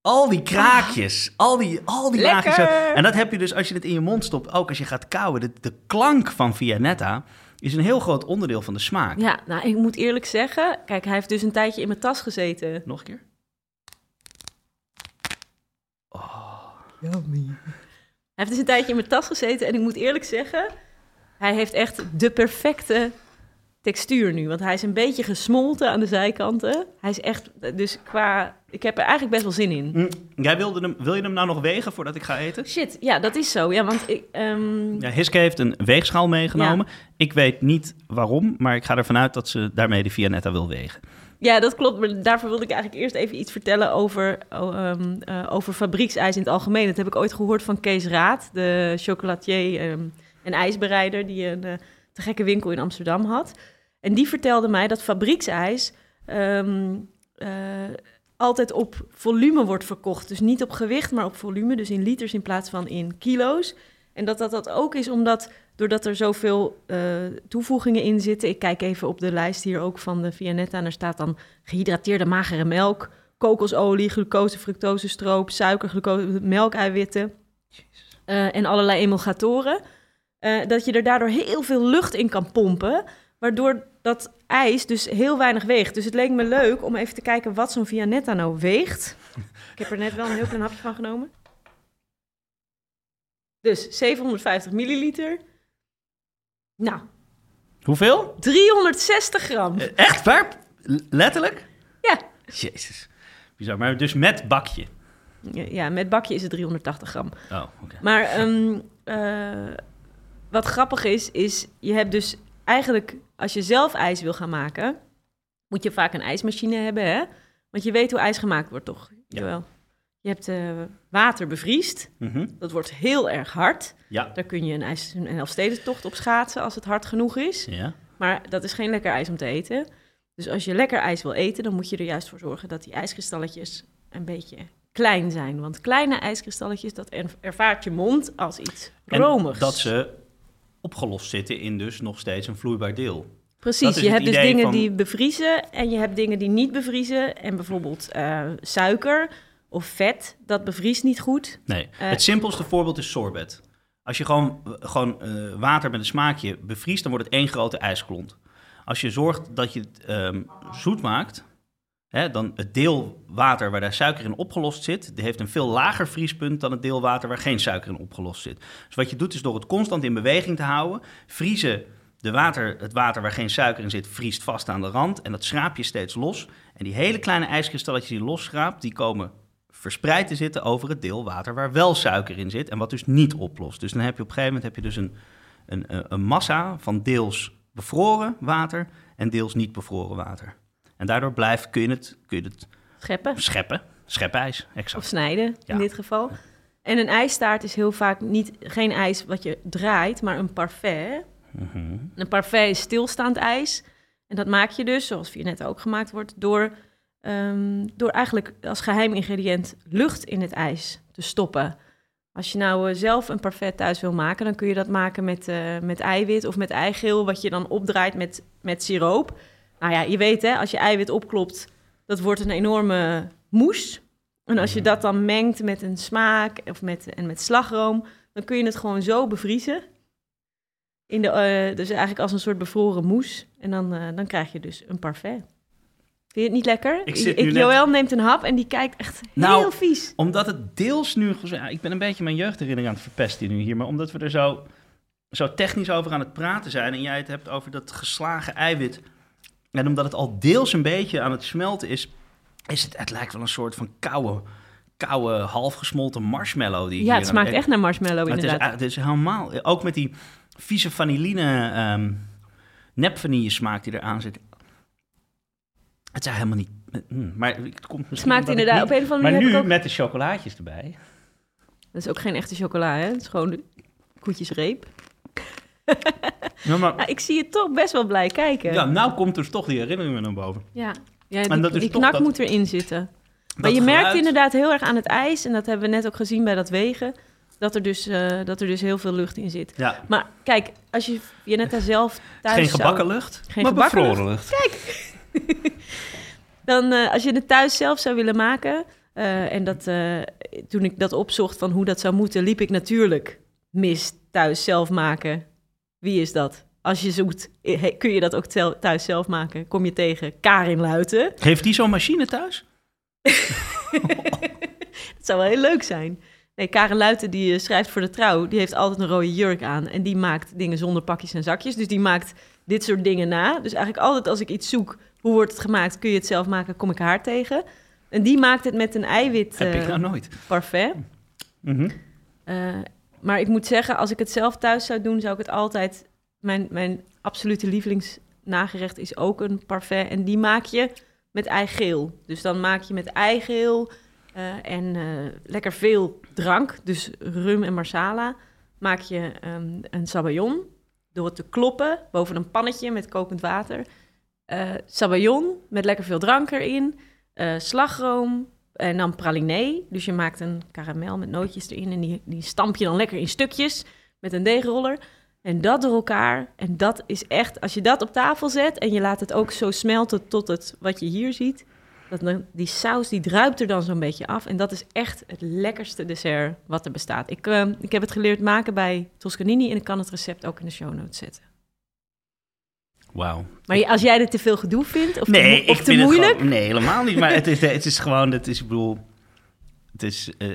Al die kraakjes, al die, al die magische... En dat heb je dus als je het in je mond stopt, ook als je gaat kauwen. De, de klank van Vianetta is een heel groot onderdeel van de smaak. Ja, nou, ik moet eerlijk zeggen... Kijk, hij heeft dus een tijdje in mijn tas gezeten. Nog een keer? Hij heeft dus een tijdje in mijn tas gezeten en ik moet eerlijk zeggen, hij heeft echt de perfecte textuur nu. Want hij is een beetje gesmolten aan de zijkanten. Hij is echt, dus qua, ik heb er eigenlijk best wel zin in. Hm, Jij wilde hem, wil je hem nou nog wegen voordat ik ga eten? Shit, ja, dat is zo. Ja, want ik, ehm, Ja, Hiske heeft een weegschaal meegenomen. Ik weet niet waarom, maar ik ga ervan uit dat ze daarmee de Vianetta wil wegen. ja, dat klopt. Maar daarvoor wilde ik eigenlijk eerst even iets vertellen over, eh, over fabrieksijs in het algemeen. Dat heb ik ooit gehoord van Kees Raad, de chocolatier ehm, en ijsbereider die een eh, te gekke winkel in Amsterdam had. En die vertelde mij dat fabrieksijs ehm, eh, altijd op volume wordt verkocht. Dus niet op gewicht, maar op volume. Dus in liters in plaats van in kilo's. En dat dat, dat ook is omdat, doordat er zoveel eh, toevoegingen in zitten. Ik kijk even op de lijst hier ook van de Vianetta. En er staat dan gehydrateerde magere melk, kokosolie, glucose, fructose, stroop, suiker, glucose, melkeiwitten. eh, en allerlei emulgatoren. Eh, dat je er daardoor heel veel lucht in kan pompen. Waardoor dat ijs dus heel weinig weegt. Dus het leek me leuk om even te kijken wat zo'n Vianetta nou weegt. Ik heb er net wel een heel klein hapje van genomen. Dus 750 milliliter. Nou, Hoeveel? 360 gram. Eh, Echt waar? Letterlijk? Ja. Jezus. Bizar. Maar dus met bakje. Ja, met bakje is het 380 gram. Oh, oké. Maar ehm, eh, wat grappig is, is je hebt dus eigenlijk, als je zelf ijs wil gaan maken, moet je vaak een ijsmachine hebben, hè? Want je weet hoe ijs gemaakt wordt, toch? Ja. Jawel. Je hebt eh, water bevriest, Mhm. dat wordt heel erg hard. Ja. Daar kun je een, ijs, een Elfstedentocht op schaatsen als het hard genoeg is. Ja. Maar dat is geen lekker ijs om te eten. Dus als je lekker ijs wil eten, dan moet je er juist voor zorgen dat die ijskristalletjes een beetje klein zijn. Want kleine ijskristalletjes, dat er- ervaart je mond als iets En romigs. dat ze opgelost zitten in dus nog steeds een vloeibaar deel. Precies, je hebt dus dingen van- die bevriezen en je hebt dingen die niet bevriezen. En bijvoorbeeld eh, suiker of vet, dat bevriest niet goed. Nee. Eh. het simpelste voorbeeld is sorbet. Als je gewoon, gewoon eh, water met een smaakje bevriest, dan wordt het één grote ijsklont. Als je zorgt dat je het ehm, zoet maakt, hè, dan het deel water waar daar suiker in opgelost zit, die heeft een veel lager vriespunt dan het deel water waar geen suiker in opgelost zit. Dus wat je doet is door het constant in beweging te houden, vriezen de water, het water waar geen suiker in zit, vriest vast aan de rand en dat schraap je steeds los. En die hele kleine ijskristalletjes die je losschraapt, die komen verspreid te zitten over het deel water waar wel suiker in zit en wat dus niet oplost. Dus dan heb je op een gegeven moment heb je dus een, een, een- een massa van deels bevroren water en deels niet bevroren water. En daardoor blijft, kun je het, kun je het Scheppen scheppen, schepijs, of exact. snijden Ja. in dit geval. En een ijstaart is heel vaak niet, geen ijs wat je draait, maar een parfait. Mhm. Een parfait is stilstaand ijs. En dat maak je dus, zoals Vianetta ook gemaakt wordt, door, ehm, door eigenlijk als geheim ingrediënt lucht in het ijs te stoppen. Als je nou eh, zelf een parfait thuis wil maken, dan kun je dat maken met, eh, met eiwit of met eigeel, wat je dan opdraait met, met siroop. Nou ja, je weet hè, als je eiwit opklopt, dat wordt een enorme moes. En als je dat dan mengt met een smaak of met, en met slagroom, dan kun je het gewoon zo bevriezen. In de, eh, dus eigenlijk als een soort bevroren moes. En dan, eh, dan krijg je dus een parfait. Vind je het niet lekker? Ik zit nu Joël neemt een hap en die kijkt echt Nou, heel vies. Omdat het deels nu... ja, ik ben een beetje mijn jeugdherinnering aan het verpesten nu hier, maar omdat we er zo, zo technisch over aan het praten zijn en jij het hebt over dat geslagen eiwit en omdat het al deels een beetje aan het smelten is, is het, het lijkt wel een soort van koude, koude half gesmolten marshmallow. Die Ja, het aan smaakt echt naar marshmallow Maar het is, inderdaad. het is helemaal, ook met die vieze vanilline, ehm nepvanille smaak die eraan zit. Het is helemaal niet, mm, maar het komt misschien smaakt inderdaad, niet- op een of andere maar manier nu ik ook... met de chocolaatjes erbij. Dat is ook geen echte chocola, hè? Het is gewoon koetjesreep. Ja, maar, Ja, ik zie je toch best wel blij kijken. ja, nou komt dus toch die herinnering weer naar boven. Ja, ja En die, die knak dat- moet erin zitten. Maar je merkt inderdaad heel erg aan het ijs, en dat hebben we net ook gezien bij dat wegen, dat er dus, eh, dat er dus heel veel lucht in zit. Ja, Maar kijk, als je je net daar zelf thuis geen zou- gebakken lucht, Geen maar gebakken bevroren lucht. Dan, eh, als je het thuis zelf zou willen maken, Eh, en dat, toen ik dat opzocht van hoe dat zou moeten, liep ik natuurlijk mis thuis zelf maken. Wie is dat? Als je zoekt, eh, kun je dat ook thuis zelf maken. Kom je tegen Karin Luiten. Heeft die zo'n machine thuis? Dat zou wel heel leuk zijn. Nee, Karen Luiten die eh, schrijft voor de trouw, die heeft altijd een rode jurk aan. En die maakt dingen zonder pakjes en zakjes. Dus die maakt dit soort dingen na. Dus eigenlijk altijd als ik iets zoek, hoe wordt het gemaakt, kun je het zelf maken, kom ik haar tegen. En die maakt het met een eiwit Heb ik eh, nou nooit. parfait. Mhm. Maar ik moet zeggen, als ik het zelf thuis zou doen, zou ik het altijd... Mijn, mijn absolute lievelingsnagerecht is ook een parfait. En die maak je met eigeel. Dus dan maak je met eigeel eh, en eh, lekker veel drank. Dus rum en marsala. Maak je ehm, een sabayon door het te kloppen boven een pannetje met kokend water. Eh sabayon met lekker veel drank erin. slagroom, en dan praliné. Dus je maakt een karamel met nootjes erin. En die, die stamp je dan lekker in stukjes met een deegroller. En dat door elkaar. En dat is echt, als je dat op tafel zet en je laat het ook zo smelten tot het wat je hier ziet. Dat die saus die druipt er dan zo'n beetje af. En dat is echt het lekkerste dessert wat er bestaat. Ik, eh, ik heb het geleerd maken bij Toscanini en ik kan het recept ook in de show notes zetten. Wauw. Maar als jij dit te veel gedoe vindt of Nee, te, mo- of ik te vind moeilijk, het gewoon, nee, helemaal niet. Maar het is, het is gewoon, het is, ik bedoel, het is, eh,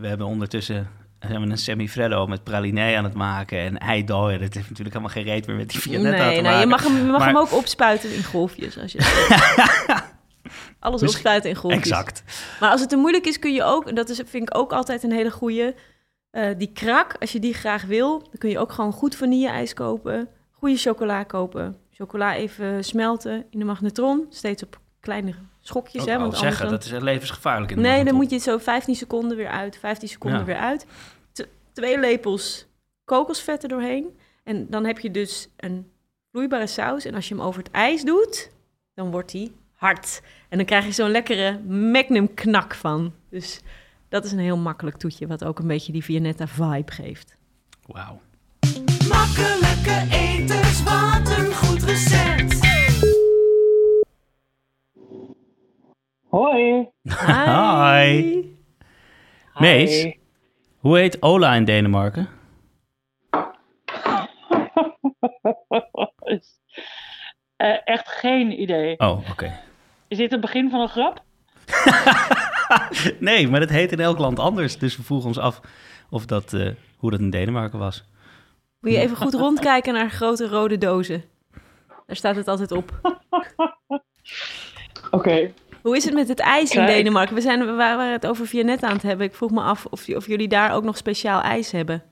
we hebben ondertussen zijn we een semifreddo met pralinee aan het maken en eidooi. Dat heeft natuurlijk helemaal geen reet meer met die Viennetta Nee, te nou, je maken. mag, hem, je mag Maar- hem ook opspuiten in golfjes. Als je Alles Misschien- opspuiten in golfjes. Exact. Maar als het te moeilijk is, kun je ook, en dat is, vind ik ook altijd een hele goeie, eh, die krak, als je die graag wil, dan kun je ook gewoon goed vanille-ijs kopen, goede chocola kopen, chocola even smelten in de magnetron, steeds op kleine schokjes. Ook hè, want anders zeggen, dan- dat is levensgevaarlijk. In de Nee, dan moet je het zo 15 seconden weer uit, 15 seconden Ja. weer uit. T- twee lepels kokosvet er doorheen. En dan heb je dus een vloeibare saus. En als je hem over het ijs doet, dan wordt hij hard. En dan krijg je zo'n lekkere magnum knak van. Dus dat is een heel makkelijk toetje, wat ook een beetje die Viennetta vibe geeft. Wauw. Makkelijke eters, wat een goed recept. Hoi. Hi. Mees? Hoe heet Ola in Denemarken? Eh, echt geen idee. Oh, oké. Is dit het begin van een grap? Nee, maar dat heet in elk land anders. Dus we vroegen ons af of dat, eh, hoe dat in Denemarken was. Moet je even goed rondkijken naar grote rode dozen. Daar staat het altijd op. Oké. Hoe is het met het ijs in. Denemarken? We, zijn, we waren het over Viennetta aan het hebben. Ik vroeg me af of, of jullie daar ook nog speciaal ijs hebben.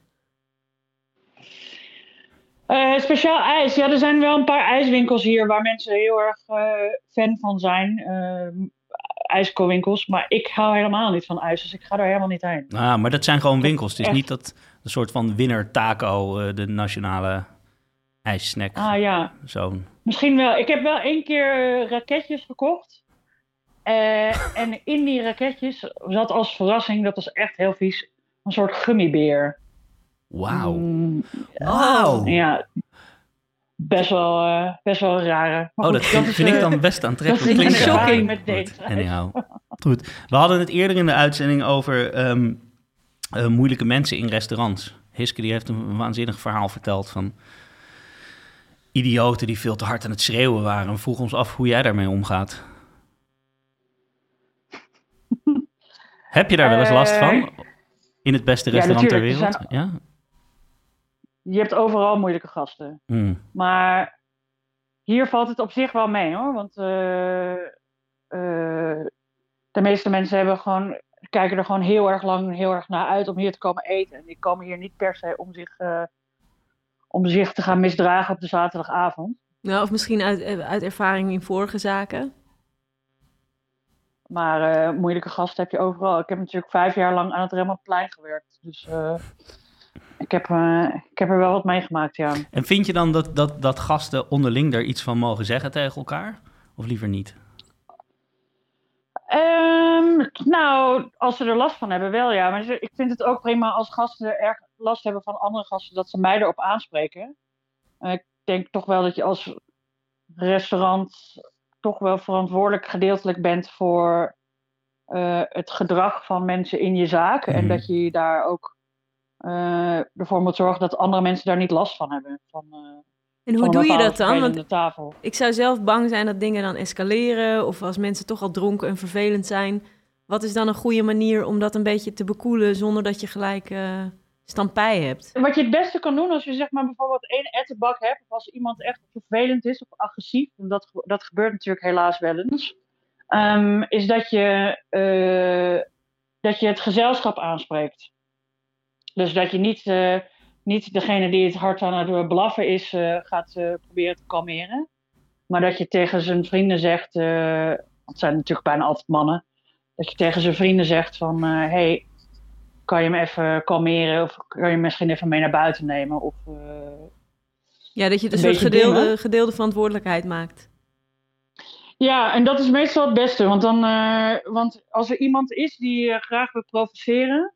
Eh, speciaal ijs. Ja, er zijn wel een paar ijswinkels hier waar mensen heel erg eh, fan van zijn. Uh, ijskoolwinkels. Maar ik hou helemaal niet van ijs, dus ik ga daar helemaal niet heen. Ah, maar dat zijn gewoon winkels. Het is Echt. niet dat een soort van winner taco, eh, de nationale ijssnack. Ah ja, Zo'n. misschien wel. Ik heb wel één keer eh, raketjes gekocht. Eh, en in die raketjes zat als verrassing, dat was echt heel vies, een soort gummibeer. Wauw. Mm, Wauw. Ja, best wel, best wel een rare. Maar Oh, goed, dat vind, is, vind ik dan best dat aantrekkelijk is een ervaring Shocking. met daten. anyhow. Goed. We hadden het eerder in de uitzending over ehm, eh, moeilijke mensen in restaurants. Hiske die heeft een waanzinnig verhaal verteld van idioten die veel te hard aan het schreeuwen waren. En vroeg ons af hoe jij daarmee omgaat. Heb je daar wel eens last van? In het beste ja, restaurant ter. Er wereld? Ja? Je hebt overal moeilijke gasten. Hmm. Maar hier valt het op zich wel mee hoor. Want eh, eh, de meeste mensen hebben gewoon, kijken er gewoon heel erg lang heel erg naar uit om hier te komen eten. En die komen hier niet per se om zich, eh, om zich te gaan misdragen op de zaterdagavond. Nou, of misschien uit, eh, uit ervaring in vorige zaken. Maar eh, moeilijke gasten heb je overal. Ik heb natuurlijk vijf jaar lang aan het Rembrandtplein gewerkt. Dus eh, ik, heb, eh, ik heb er wel wat meegemaakt, ja. En vind je dan dat, dat, dat gasten onderling daar iets van mogen zeggen tegen elkaar? Of liever niet? Nou, als ze er last van hebben, wel ja. Maar ik vind het ook prima als gasten erg last hebben van andere gasten, dat ze mij erop aanspreken. Ik denk toch wel dat je als restaurant toch wel verantwoordelijk gedeeltelijk bent voor eh, het gedrag van mensen in je zaak. En Mhm. dat je daar ook eh, ervoor moet zorgen dat andere mensen daar niet last van hebben. Van, eh, En hoe doe je dat dan? Want tafel. ik zou zelf bang zijn dat dingen dan escaleren. Of als mensen toch al dronken en vervelend zijn. Wat is dan een goede manier om dat een beetje te bekoelen zonder dat je gelijk eh stampij hebt? Wat je het beste kan doen als je zeg maar bijvoorbeeld één ettenbak hebt, of als iemand echt vervelend is of agressief, en dat, dat gebeurt natuurlijk helaas wel eens, ehm, is dat je, eh, dat je het gezelschap aanspreekt. Dus dat je niet, eh, niet degene die het hard aan het blaffen is, gaat proberen te kalmeren. Maar dat je tegen zijn vrienden zegt, het zijn natuurlijk bijna altijd mannen, dat je tegen zijn vrienden zegt van, hé, hey, kan je me even kalmeren of kan je me misschien even mee naar buiten nemen? Of, eh, Ja, dat je het een, Een soort gedeelde, dingen. gedeelde verantwoordelijkheid maakt. Ja, en dat is meestal het beste. Want, dan, eh, want als er iemand is die eh, graag wil provoceren,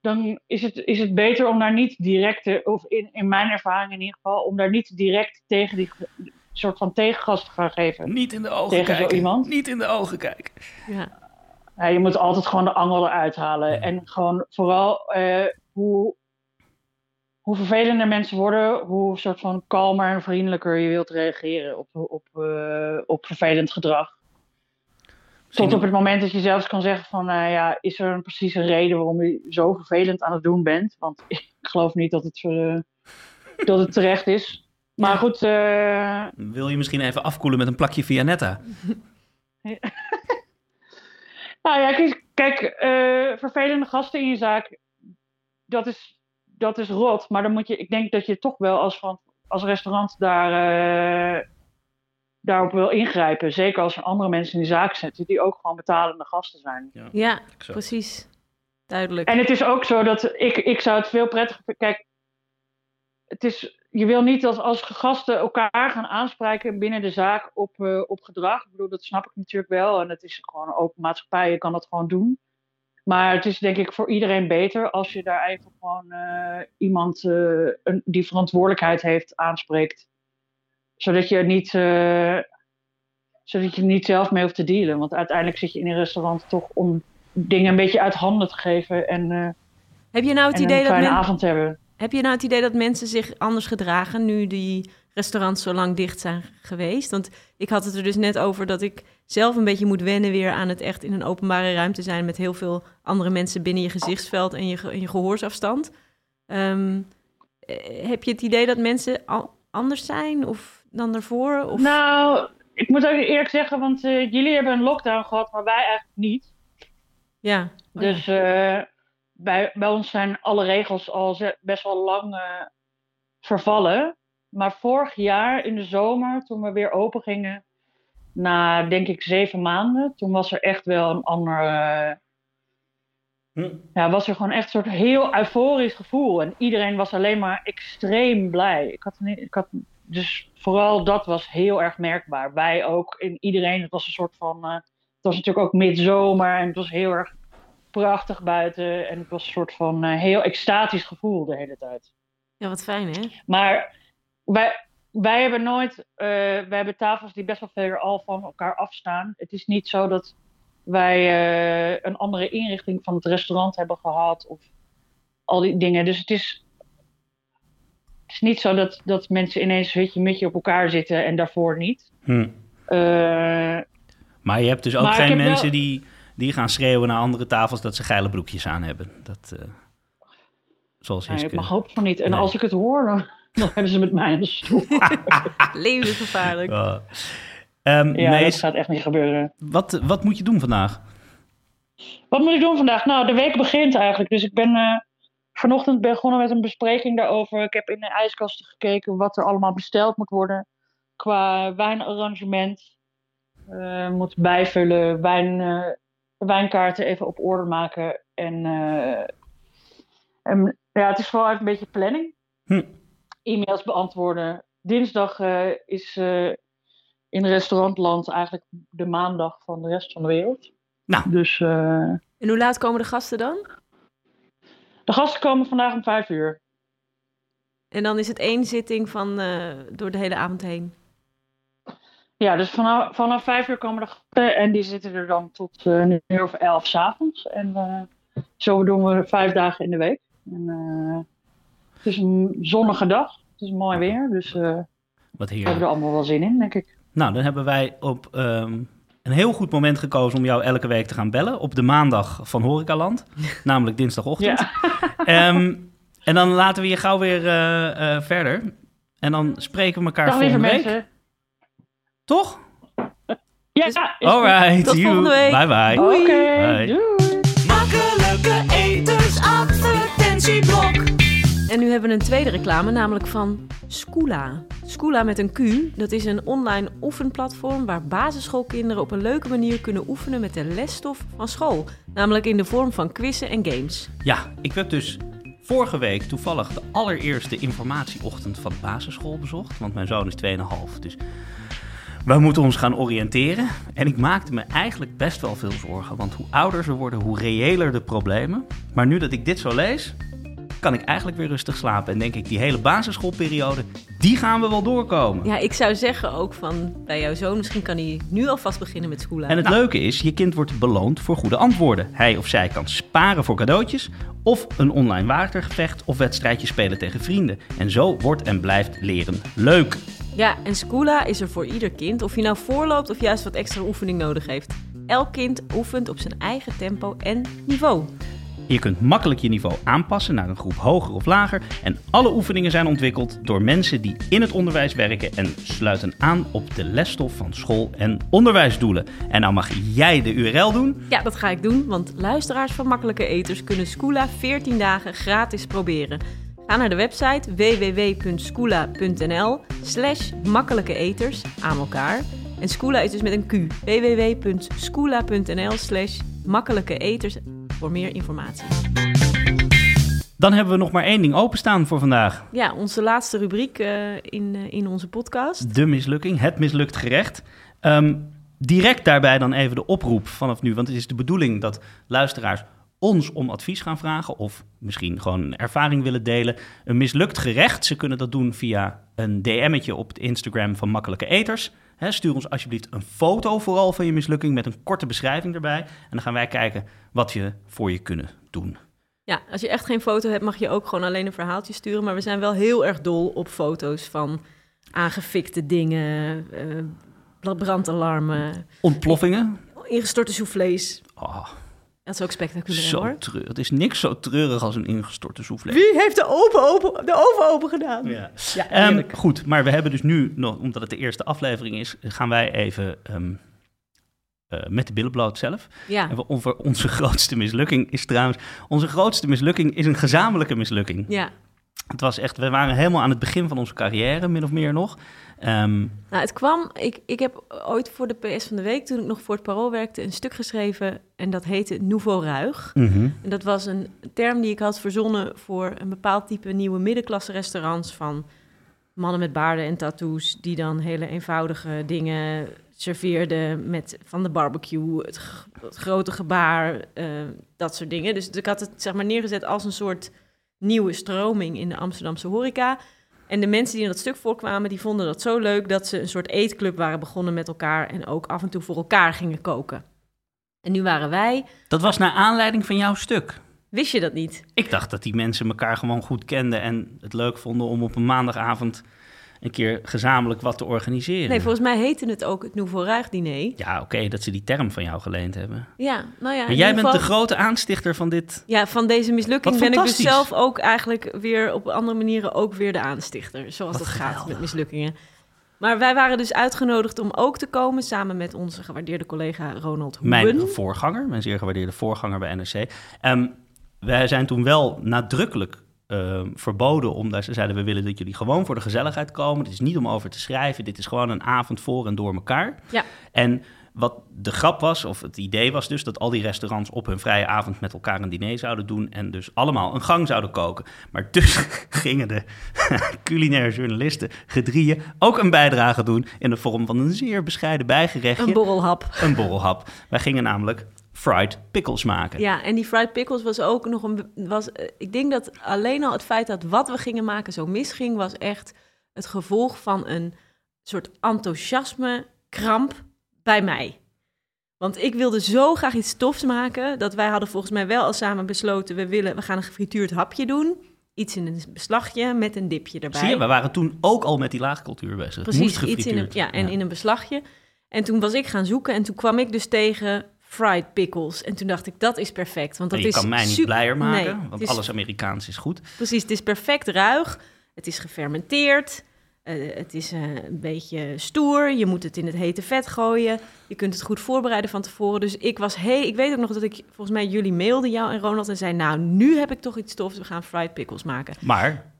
dan is het, is het beter om daar niet direct, te- of in, in mijn ervaring in ieder geval, om daar niet direct tegen die soort van tegengas te gaan geven. Niet in de ogen Tegen zo kijken. iemand? Niet in de ogen kijken. Ja. Ja, je moet altijd gewoon de angel eruit halen. En gewoon vooral eh, hoe, hoe vervelender mensen worden, hoe soort van kalmer en vriendelijker je wilt reageren op, op, eh, op vervelend gedrag. Tot op het moment dat je zelfs kan zeggen van, nou ja, is er een, precies een reden waarom je zo vervelend aan het doen bent? Want ik geloof niet dat het, eh, dat het terecht is. Maar goed, eh, Wil je misschien even afkoelen met een plakje Vianetta? Nou ja, kijk, kijk eh, vervelende gasten in je zaak, dat is, dat is rot. Maar dan moet je, ik denk dat je toch wel als, van, als restaurant daar, eh, daarop wil ingrijpen. Zeker als er andere mensen in de zaak zitten die ook gewoon betalende gasten zijn. ja, Zo. precies. Duidelijk. En het is ook zo dat ik, ik zou het veel prettiger vinden. Kijk, het is, je wil niet dat als gasten elkaar gaan aanspreken binnen de zaak op, eh, op gedrag. Ik bedoel, dat snap ik natuurlijk wel. En het is gewoon open maatschappij, je kan dat gewoon doen. Maar het is denk ik voor iedereen beter als je daar even gewoon eh, iemand eh, een, die verantwoordelijkheid heeft aanspreekt. Zodat je niet, zodat je er niet zelf mee hoeft te dealen. Want uiteindelijk zit je in een restaurant toch om dingen een beetje uit handen te geven en, heb, je nou het en idee een dat fijne men- avond te hebben. Heb je nou het idee dat mensen zich anders gedragen nu die restaurants zo lang dicht zijn geweest? Want ik had het er dus net over dat ik zelf een beetje moet wennen weer aan het echt in een openbare ruimte zijn met heel veel andere mensen binnen je gezichtsveld en je, en je gehoorsafstand. Ehm, eh, heb je het idee dat mensen al anders zijn of dan daarvoor? Of... Nou, ik moet ook eerlijk zeggen, want eh, jullie hebben een lockdown gehad, maar wij eigenlijk niet. ja. Oh, Dus eh, bij, bij ons zijn alle regels al best wel lang eh, vervallen. Maar vorig jaar in de zomer, toen we weer open gingen, na denk ik zeven maanden, toen was er echt wel een ander. eh, Hm. ja, was er gewoon echt een soort heel euforisch gevoel. En iedereen was alleen maar extreem blij. Ik had, niet, ik had, dus vooral dat was heel erg merkbaar. Wij ook, en iedereen. Het was een soort van. eh, het was natuurlijk ook midzomer en het was heel erg prachtig buiten. En het was een soort van eh, heel extatisch gevoel de hele tijd. ja, wat fijn hè? Maar wij, wij hebben nooit. eh, wij hebben tafels die best wel ver al van elkaar afstaan. Het is niet zo dat wij eh, een andere inrichting van het restaurant hebben gehad. Of al die dingen. Dus het is. Het is niet zo dat, dat mensen ineens hutje mutje op elkaar zitten en daarvoor niet. Hm. Eh, Maar je hebt dus ook geen wel- mensen die, die gaan schreeuwen naar andere tafels dat ze geile broekjes aan hebben. Dat, eh, zoals nou, ik mag hoop van niet. En Nee. als ik het hoor, dan, dan hebben ze met mij aan de stoel. Levensgevaarlijk. Oh. Ehm, Ja, Mees, dat gaat echt niet gebeuren. wat, wat moet je doen vandaag? Wat moet ik doen vandaag? Nou, de week begint eigenlijk. Dus ik ben eh, vanochtend begonnen met een bespreking daarover. Ik heb in de ijskasten gekeken wat er allemaal besteld moet worden. Qua wijnarrangement. Eh, moet bijvullen, wijn, eh, wijnkaarten even op orde maken. En, eh, en ja, het is vooral even een beetje planning. Hm. E-mails beantwoorden. Dinsdag eh, is eh, in restaurantland eigenlijk de maandag van de rest van de wereld. Nou. Dus eh, En hoe laat komen de gasten dan? de gasten komen vandaag om vijf uur. En dan is het één zitting van eh, door de hele avond heen. Ja, dus vanaf, vanaf vijf uur komen de gasten en die zitten er dan tot eh, een uur of elf 's avonds. En eh, zo doen we vijf dagen in de week. En, eh, het is een zonnige dag, het is mooi weer, dus eh, we Wat hebben er allemaal wel zin in, denk ik. Nou, dan hebben wij op ehm, een heel goed moment gekozen om jou elke week te gaan bellen. Op de maandag van Horecaland, namelijk dinsdagochtend. Ja, Ehm, en dan laten we je gauw weer verder. En dan spreken we elkaar dag volgende week. mensen. Toch? Ja, Dus- is goed. Alright, Tot you. volgende week. Bye bye. Oké, doei. Makkelijke etensadvertentieblok. En nu hebben we een tweede reclame, namelijk van Skoola. Skoola met een Q, dat is een online oefenplatform waar basisschoolkinderen op een leuke manier kunnen oefenen met de lesstof van school. Namelijk in de vorm van quizzen en games. Ja, ik heb dus vorige week toevallig de allereerste informatieochtend van de basisschool bezocht. Want mijn zoon is 2,5, dus we moeten ons gaan oriënteren. En ik maakte me eigenlijk best wel veel zorgen. Want hoe ouder ze worden, hoe reëler de problemen. Maar nu dat ik dit zo lees, kan ik eigenlijk weer rustig slapen. En denk ik, die hele basisschoolperiode, die gaan we wel doorkomen. Ja, ik zou zeggen ook van bij jouw zoon, misschien kan hij nu alvast beginnen met Skoola. En het leuke is, je kind wordt beloond voor goede antwoorden. Hij of zij kan sparen voor cadeautjes, of een online watergevecht of wedstrijdje spelen tegen vrienden. En zo wordt en blijft leren leuk. Ja, en Skoola is er voor ieder kind, of je nou voorloopt of juist wat extra oefening nodig heeft. Elk kind oefent op zijn eigen tempo en niveau. Je kunt makkelijk je niveau aanpassen naar een groep hoger of lager. En alle oefeningen zijn ontwikkeld door mensen die in het onderwijs werken en sluiten aan op de lesstof van school- en onderwijsdoelen. En nou mag jij de URL doen. Ja, dat ga ik doen, want luisteraars van Makkelijke Eters kunnen Skoola 14 dagen gratis proberen. Ga naar de website www.skoola.nl slash makkelijke eters aan elkaar. En Skoola is dus met een Q. www.skoola.nl slash makkelijke eters voor meer informatie. Dan hebben we nog maar één ding openstaan voor vandaag. Ja, onze laatste rubriek eh, in, eh, in onze podcast. De mislukking, het mislukt gerecht. Ehm, direct daarbij dan even de oproep vanaf nu. Want het is de bedoeling dat luisteraars ons om advies gaan vragen. Of misschien gewoon een ervaring willen delen. Een mislukt gerecht. Ze kunnen dat doen via een DM'tje op het Instagram van Makkelijke Eters. Stuur ons alsjeblieft een foto vooral van je mislukking met een korte beschrijving erbij. En dan gaan wij kijken wat we voor je kunnen doen. Ja, als je echt geen foto hebt, mag je ook gewoon alleen een verhaaltje sturen. Maar we zijn wel heel erg dol op foto's van aangefikte dingen, eh, brandalarmen, Ontploffingen? ingestorte soufflés. Oh, Dat is ook spectaculair zo hoor. treurig. Het is niks zo treurig als een ingestorte soufflé. Wie heeft de oven open, de oven open gedaan? Ja. Ja, Ehm, goed, maar we hebben dus nu, nog, omdat het de eerste aflevering is, gaan wij even ehm, eh, met de billen bloot zelf. ja. En we- over onze grootste mislukking is trouwens, onze grootste mislukking is een gezamenlijke mislukking. ja. Het was echt, we waren helemaal aan het begin van onze carrière, min of meer nog. Ehm, Nou, het kwam, ik, ik heb ooit voor de PS van de Week, toen ik nog voor het Parool werkte, een stuk geschreven en dat heette Nouveau Ruig. mhm. En dat was een term die ik had verzonnen voor een bepaald type nieuwe middenklasse restaurants van mannen met baarden en tattoos die dan hele eenvoudige dingen serveerden met van de barbecue, het, grote gebaar, eh, dat soort dingen. Dus ik had het zeg maar neergezet als een soort nieuwe stroming in de Amsterdamse horeca. En de mensen die in dat stuk voorkwamen, die vonden dat zo leuk dat ze een soort eetclub waren begonnen met elkaar en ook af en toe voor elkaar gingen koken. En nu waren wij, Dat was naar aanleiding van jouw stuk. wist je dat niet? Ik dacht dat die mensen elkaar gewoon goed kenden en het leuk vonden om op een maandagavond een keer gezamenlijk wat te organiseren. Nee, volgens mij heette het ook het Nouveau Ruig diner. Ja, oké, dat ze die term van jou geleend hebben. Ja, nou ja. Maar jij bent de grote aanstichter van dit. Ja, van deze mislukking ben ik dus zelf ook eigenlijk weer op andere manieren ook weer de aanstichter. Zoals Wat dat gaat met mislukkingen. Maar wij waren dus uitgenodigd om ook te komen samen met onze gewaardeerde collega Ronald Hoeben. Mijn voorganger, mijn zeer gewaardeerde voorganger bij NRC. Ehm, wij zijn toen wel nadrukkelijk ehm, verboden, omdat ze zeiden: we willen dat jullie gewoon voor de gezelligheid komen. Dit is niet om over te schrijven, dit is gewoon een avond voor en door elkaar. Ja. En wat de grap was, of het idee was dus, dat al die restaurants op hun vrije avond met elkaar een diner zouden doen en dus allemaal een gang zouden koken. Maar tussen gingen de culinaire journalisten, gedrieën, ook een bijdrage doen in de vorm van een zeer bescheiden bijgerechtje. Een borrelhap. Een borrelhap. Wij gingen namelijk fried pickles maken. Ja, en die fried pickles was ook nog een... Was, eh, ik denk dat alleen al het feit dat wat we gingen maken zo misging... was echt het gevolg van een soort enthousiasme kramp bij mij. Want ik wilde zo graag iets tofs maken, dat wij hadden volgens mij wel al samen besloten, we, willen, we gaan een gefrituurd hapje doen. Iets in een beslagje met een dipje erbij. Zie je, we waren toen ook al met die laagcultuur bezig. Precies, moest iets in een, ja, en in een beslagje. En toen was ik gaan zoeken en toen kwam ik dus tegen fried pickles. En toen dacht ik, dat is perfect. Want dat Maar je is kan mij niet super- blijer maken, Nee, want is- alles Amerikaans is goed. Precies, het is perfect ruig. Het is gefermenteerd. eh, het is eh, een beetje stoer. Je moet het in het hete vet gooien. Je kunt het goed voorbereiden van tevoren. Dus ik was hey, ik weet ook nog dat ik volgens mij jullie mailde jou en Ronald en zei: "Nou, nu heb ik toch iets tofs. We gaan fried pickles maken." Maar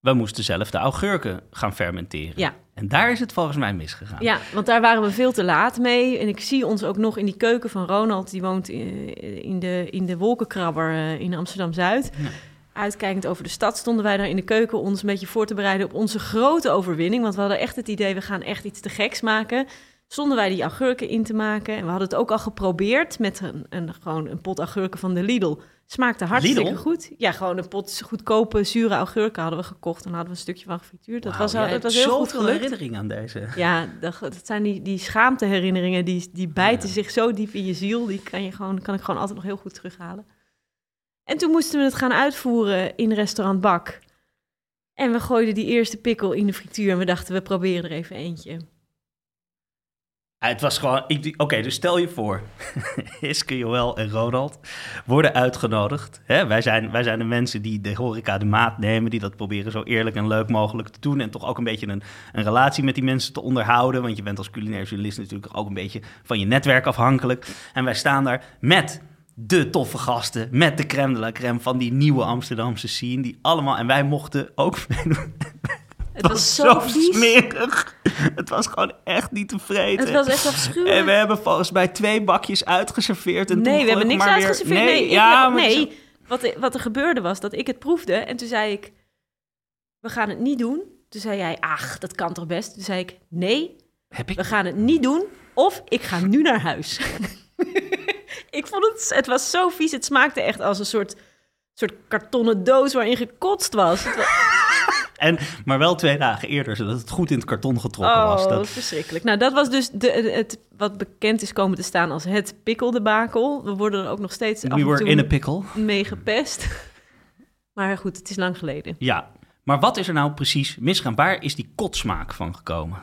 we moesten zelf de augurken gaan fermenteren. Ja. En daar is het volgens mij misgegaan. Ja, want daar waren we veel te laat mee. En ik zie ons ook nog in die keuken van Ronald. Die woont in, de, in de wolkenkrabber eh, in Amsterdam-Zuid. Ja. Uitkijkend over de stad stonden wij daar in de keuken... ons een beetje voor te bereiden op onze grote overwinning. Want we hadden echt het idee, we gaan echt iets te geks maken. Stonden wij die augurken in te maken. En we hadden het ook al geprobeerd met een, een, gewoon een pot augurken van de Lidl. Smaakte hartstikke Lidl? goed. Ja, gewoon een pot goedkope, zure augurken hadden we gekocht. En hadden we een stukje van gefrituurd. Dat was, al- dat was heel goed gelukt. herinnering aan deze. Ja, dat, dat zijn die, die schaamteherinneringen, die, die bijten Ja. zich zo diep in je ziel. Die kan, je gewoon, kan ik gewoon altijd nog heel goed terughalen. En toen moesten we het gaan uitvoeren in restaurant Bak. En we gooiden die eerste pikkel in de frituur en we dachten, we proberen er even eentje. Het was gewoon... Oké, dus stel je voor. Iske, Joël en Ronald worden uitgenodigd. Hè? Wij, zijn, wij zijn de mensen die de horeca de maat nemen... die dat proberen zo eerlijk en leuk mogelijk te doen... en toch ook een beetje een, een relatie met die mensen te onderhouden. Want je bent als culinair journalist natuurlijk ook een beetje van je netwerk afhankelijk. En wij staan daar met de toffe gasten... met de crème de la crème van die nieuwe Amsterdamse scene... die allemaal... En wij mochten ook. Het was zo vies. smerig. Het was gewoon echt niet te vreten. Het was echt En we afschuwelijk. hebben volgens mij twee bakjes uitgeserveerd. En toen Nee, we hebben niks weer- uitgeserveerd. Nee, Nee, ja, nee. Wat, wat er gebeurde was dat ik het proefde en toen zei ik, we gaan het niet doen. Toen zei jij, ach, dat kan toch best? Toen zei ik, nee, heb ik we gaan het niet doen of ik ga nu naar huis. ik vond het, het was zo vies. Het smaakte echt als een soort, soort kartonnen doos waarin gekotst was. Het was En, maar wel twee dagen eerder, zodat het goed in het karton getrokken oh, was. Dat, verschrikkelijk. Nou, dat was dus de, het, wat bekend is komen te staan als het pikkeldebakel. We worden er ook nog steeds af we were toe in a pickle. mee gepest. Maar goed, het is lang geleden. Ja, maar wat is er nou precies misgaan? Waar is die kotsmaak van gekomen?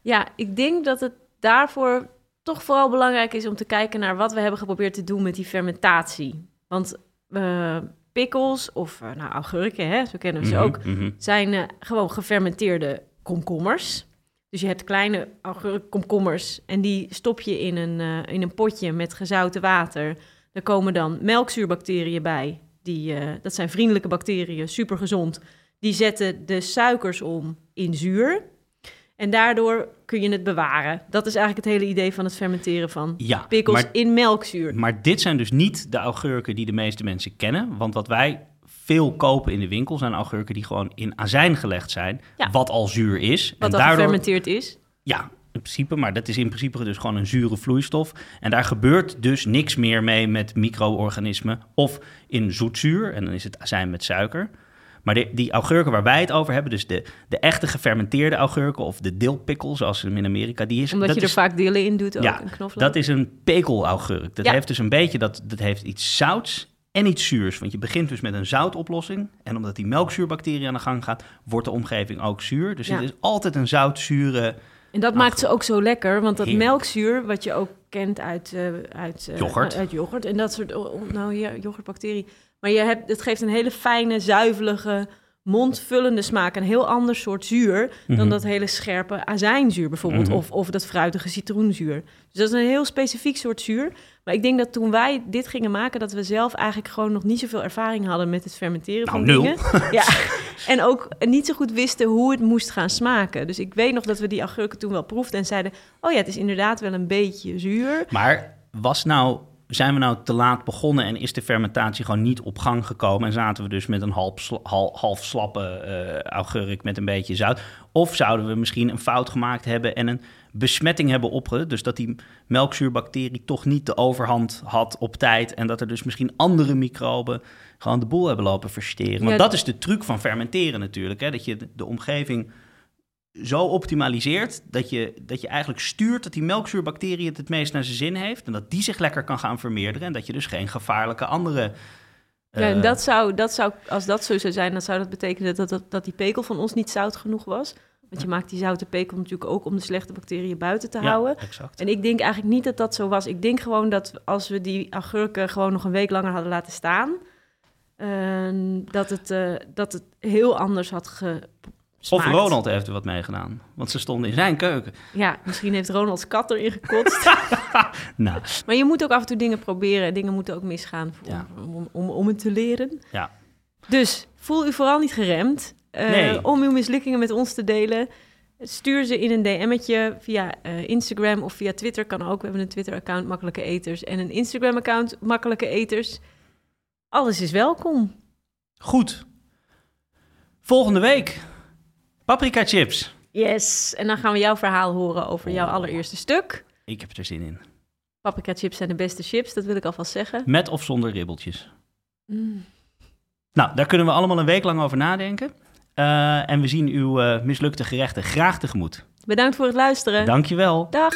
Ja, ik denk dat het daarvoor toch vooral belangrijk is om te kijken naar wat we hebben geprobeerd te doen met die fermentatie. Want eh pickles of eh, nou, augurken, hè, zo kennen we ze Mhm, ook, mhm. zijn eh, gewoon gefermenteerde komkommers. Dus je hebt kleine augurkkomkommers en die stop je in een, eh, in een potje met gezouten water. Er komen dan melkzuurbacteriën bij. Die, dat zijn vriendelijke bacteriën, super gezond. Die zetten de suikers om in zuur. En daardoor kun je het bewaren. Dat is eigenlijk het hele idee van het fermenteren van Ja, pickles maar, in melkzuur. maar dit zijn dus niet de augurken die de meeste mensen kennen. Want wat wij veel kopen in de winkel zijn augurken die gewoon in azijn gelegd zijn. Ja. Wat al zuur is. Wat en al daardoor gefermenteerd is. Ja, in principe, maar dat is in principe dus gewoon een zure vloeistof. En daar gebeurt dus niks meer mee met micro-organismen of in zoetzuur. En dan is het azijn met suiker. Maar de, die augurken waar wij het over hebben, dus de, de echte gefermenteerde augurken of de dilpikkel, zoals ze hem in Amerika, die is... Omdat dat je er vaak dillen in doet ook, Ja, dat is een pekelaugurk. Dat Ja. heeft dus een beetje, dat, dat heeft iets zouts en iets zuurs. Want je begint dus met een zoutoplossing. En omdat die melkzuurbacterie aan de gang gaat, wordt de omgeving ook zuur. Dus Ja. het is altijd een zoutzure... En dat maakt ze ook zo lekker, want dat Heerlijk. melkzuur, wat je ook kent uit, eh, uit, eh, Yoghurt. uit yoghurt en dat soort, oh, oh, nou ja, yoghurtbacterie. Maar je hebt, het geeft een hele fijne, zuivelige, mondvullende smaak. Een heel ander soort zuur dan Mhm. dat hele scherpe azijnzuur bijvoorbeeld, Mhm. of, of dat fruitige citroenzuur. Dus dat is een heel specifiek soort zuur. Maar ik denk dat toen wij dit gingen maken, dat we zelf eigenlijk gewoon nog niet zoveel ervaring hadden met het fermenteren Nou, van nul. dingen. Ja, en ook niet zo goed wisten hoe het moest gaan smaken. Dus ik weet nog dat we die augurken toen wel proefden en zeiden... oh ja, het is inderdaad wel een beetje zuur. Maar was nou, zijn we nou te laat begonnen en is de fermentatie gewoon niet op gang gekomen? En zaten we dus met een half, sla- half slappe eh, augurk met een beetje zout? Of zouden we misschien een fout gemaakt hebben en een besmetting hebben opgedaan? Dus dat die melkzuurbacterie toch niet de overhand had op tijd. En dat er dus misschien andere microben gewoon de boel hebben lopen versteren. Want Ja. dat is de truc van fermenteren natuurlijk. Hè? Dat je de, de omgeving zo optimaliseert dat je, dat je eigenlijk stuurt dat die melkzuurbacterie het het meest naar zijn zin heeft. En dat die zich lekker kan gaan vermeerderen. En dat je dus geen gevaarlijke andere. Ja, en eh, dat zou, dat zou, als dat zo zou zijn, dan zou dat betekenen dat, dat, dat die pekel van ons niet zout genoeg was. Want je maakt die zoute pekel natuurlijk ook om de slechte bacteriën buiten te ja, houden. exact. En ik denk eigenlijk niet dat dat zo was. Ik denk gewoon dat als we die agurken gewoon nog een week langer hadden laten staan, eh, dat, het, eh, dat het heel anders had Of Ronald heeft er wat mee gedaan. Want ze stonden in zijn keuken. Ja, misschien heeft Ronalds kat erin gekotst. Nou, maar je moet ook af en toe dingen proberen. Dingen moeten ook misgaan Ja. om, om, om het te leren. ja. Dus voel u vooral niet geremd eh, Nee. om uw mislukkingen met ons te delen. Stuur ze in een DM'tje via eh, Instagram of via Twitter. Kan ook. We hebben een Twitter-account Makkelijke Eters en een Instagram-account Makkelijke Eters. Alles is welkom. Goed. Volgende week. Paprika chips. Yes. En dan gaan we jouw verhaal horen over jouw Oh. allereerste stuk. Ik heb er zin in. Paprika chips zijn de beste chips, dat wil ik alvast zeggen. Met of zonder ribbeltjes. Mm. Nou, daar kunnen we allemaal een week lang over nadenken. Eh, en we zien uw eh, mislukte gerechten graag tegemoet. Bedankt voor het luisteren. Dankjewel. Dag.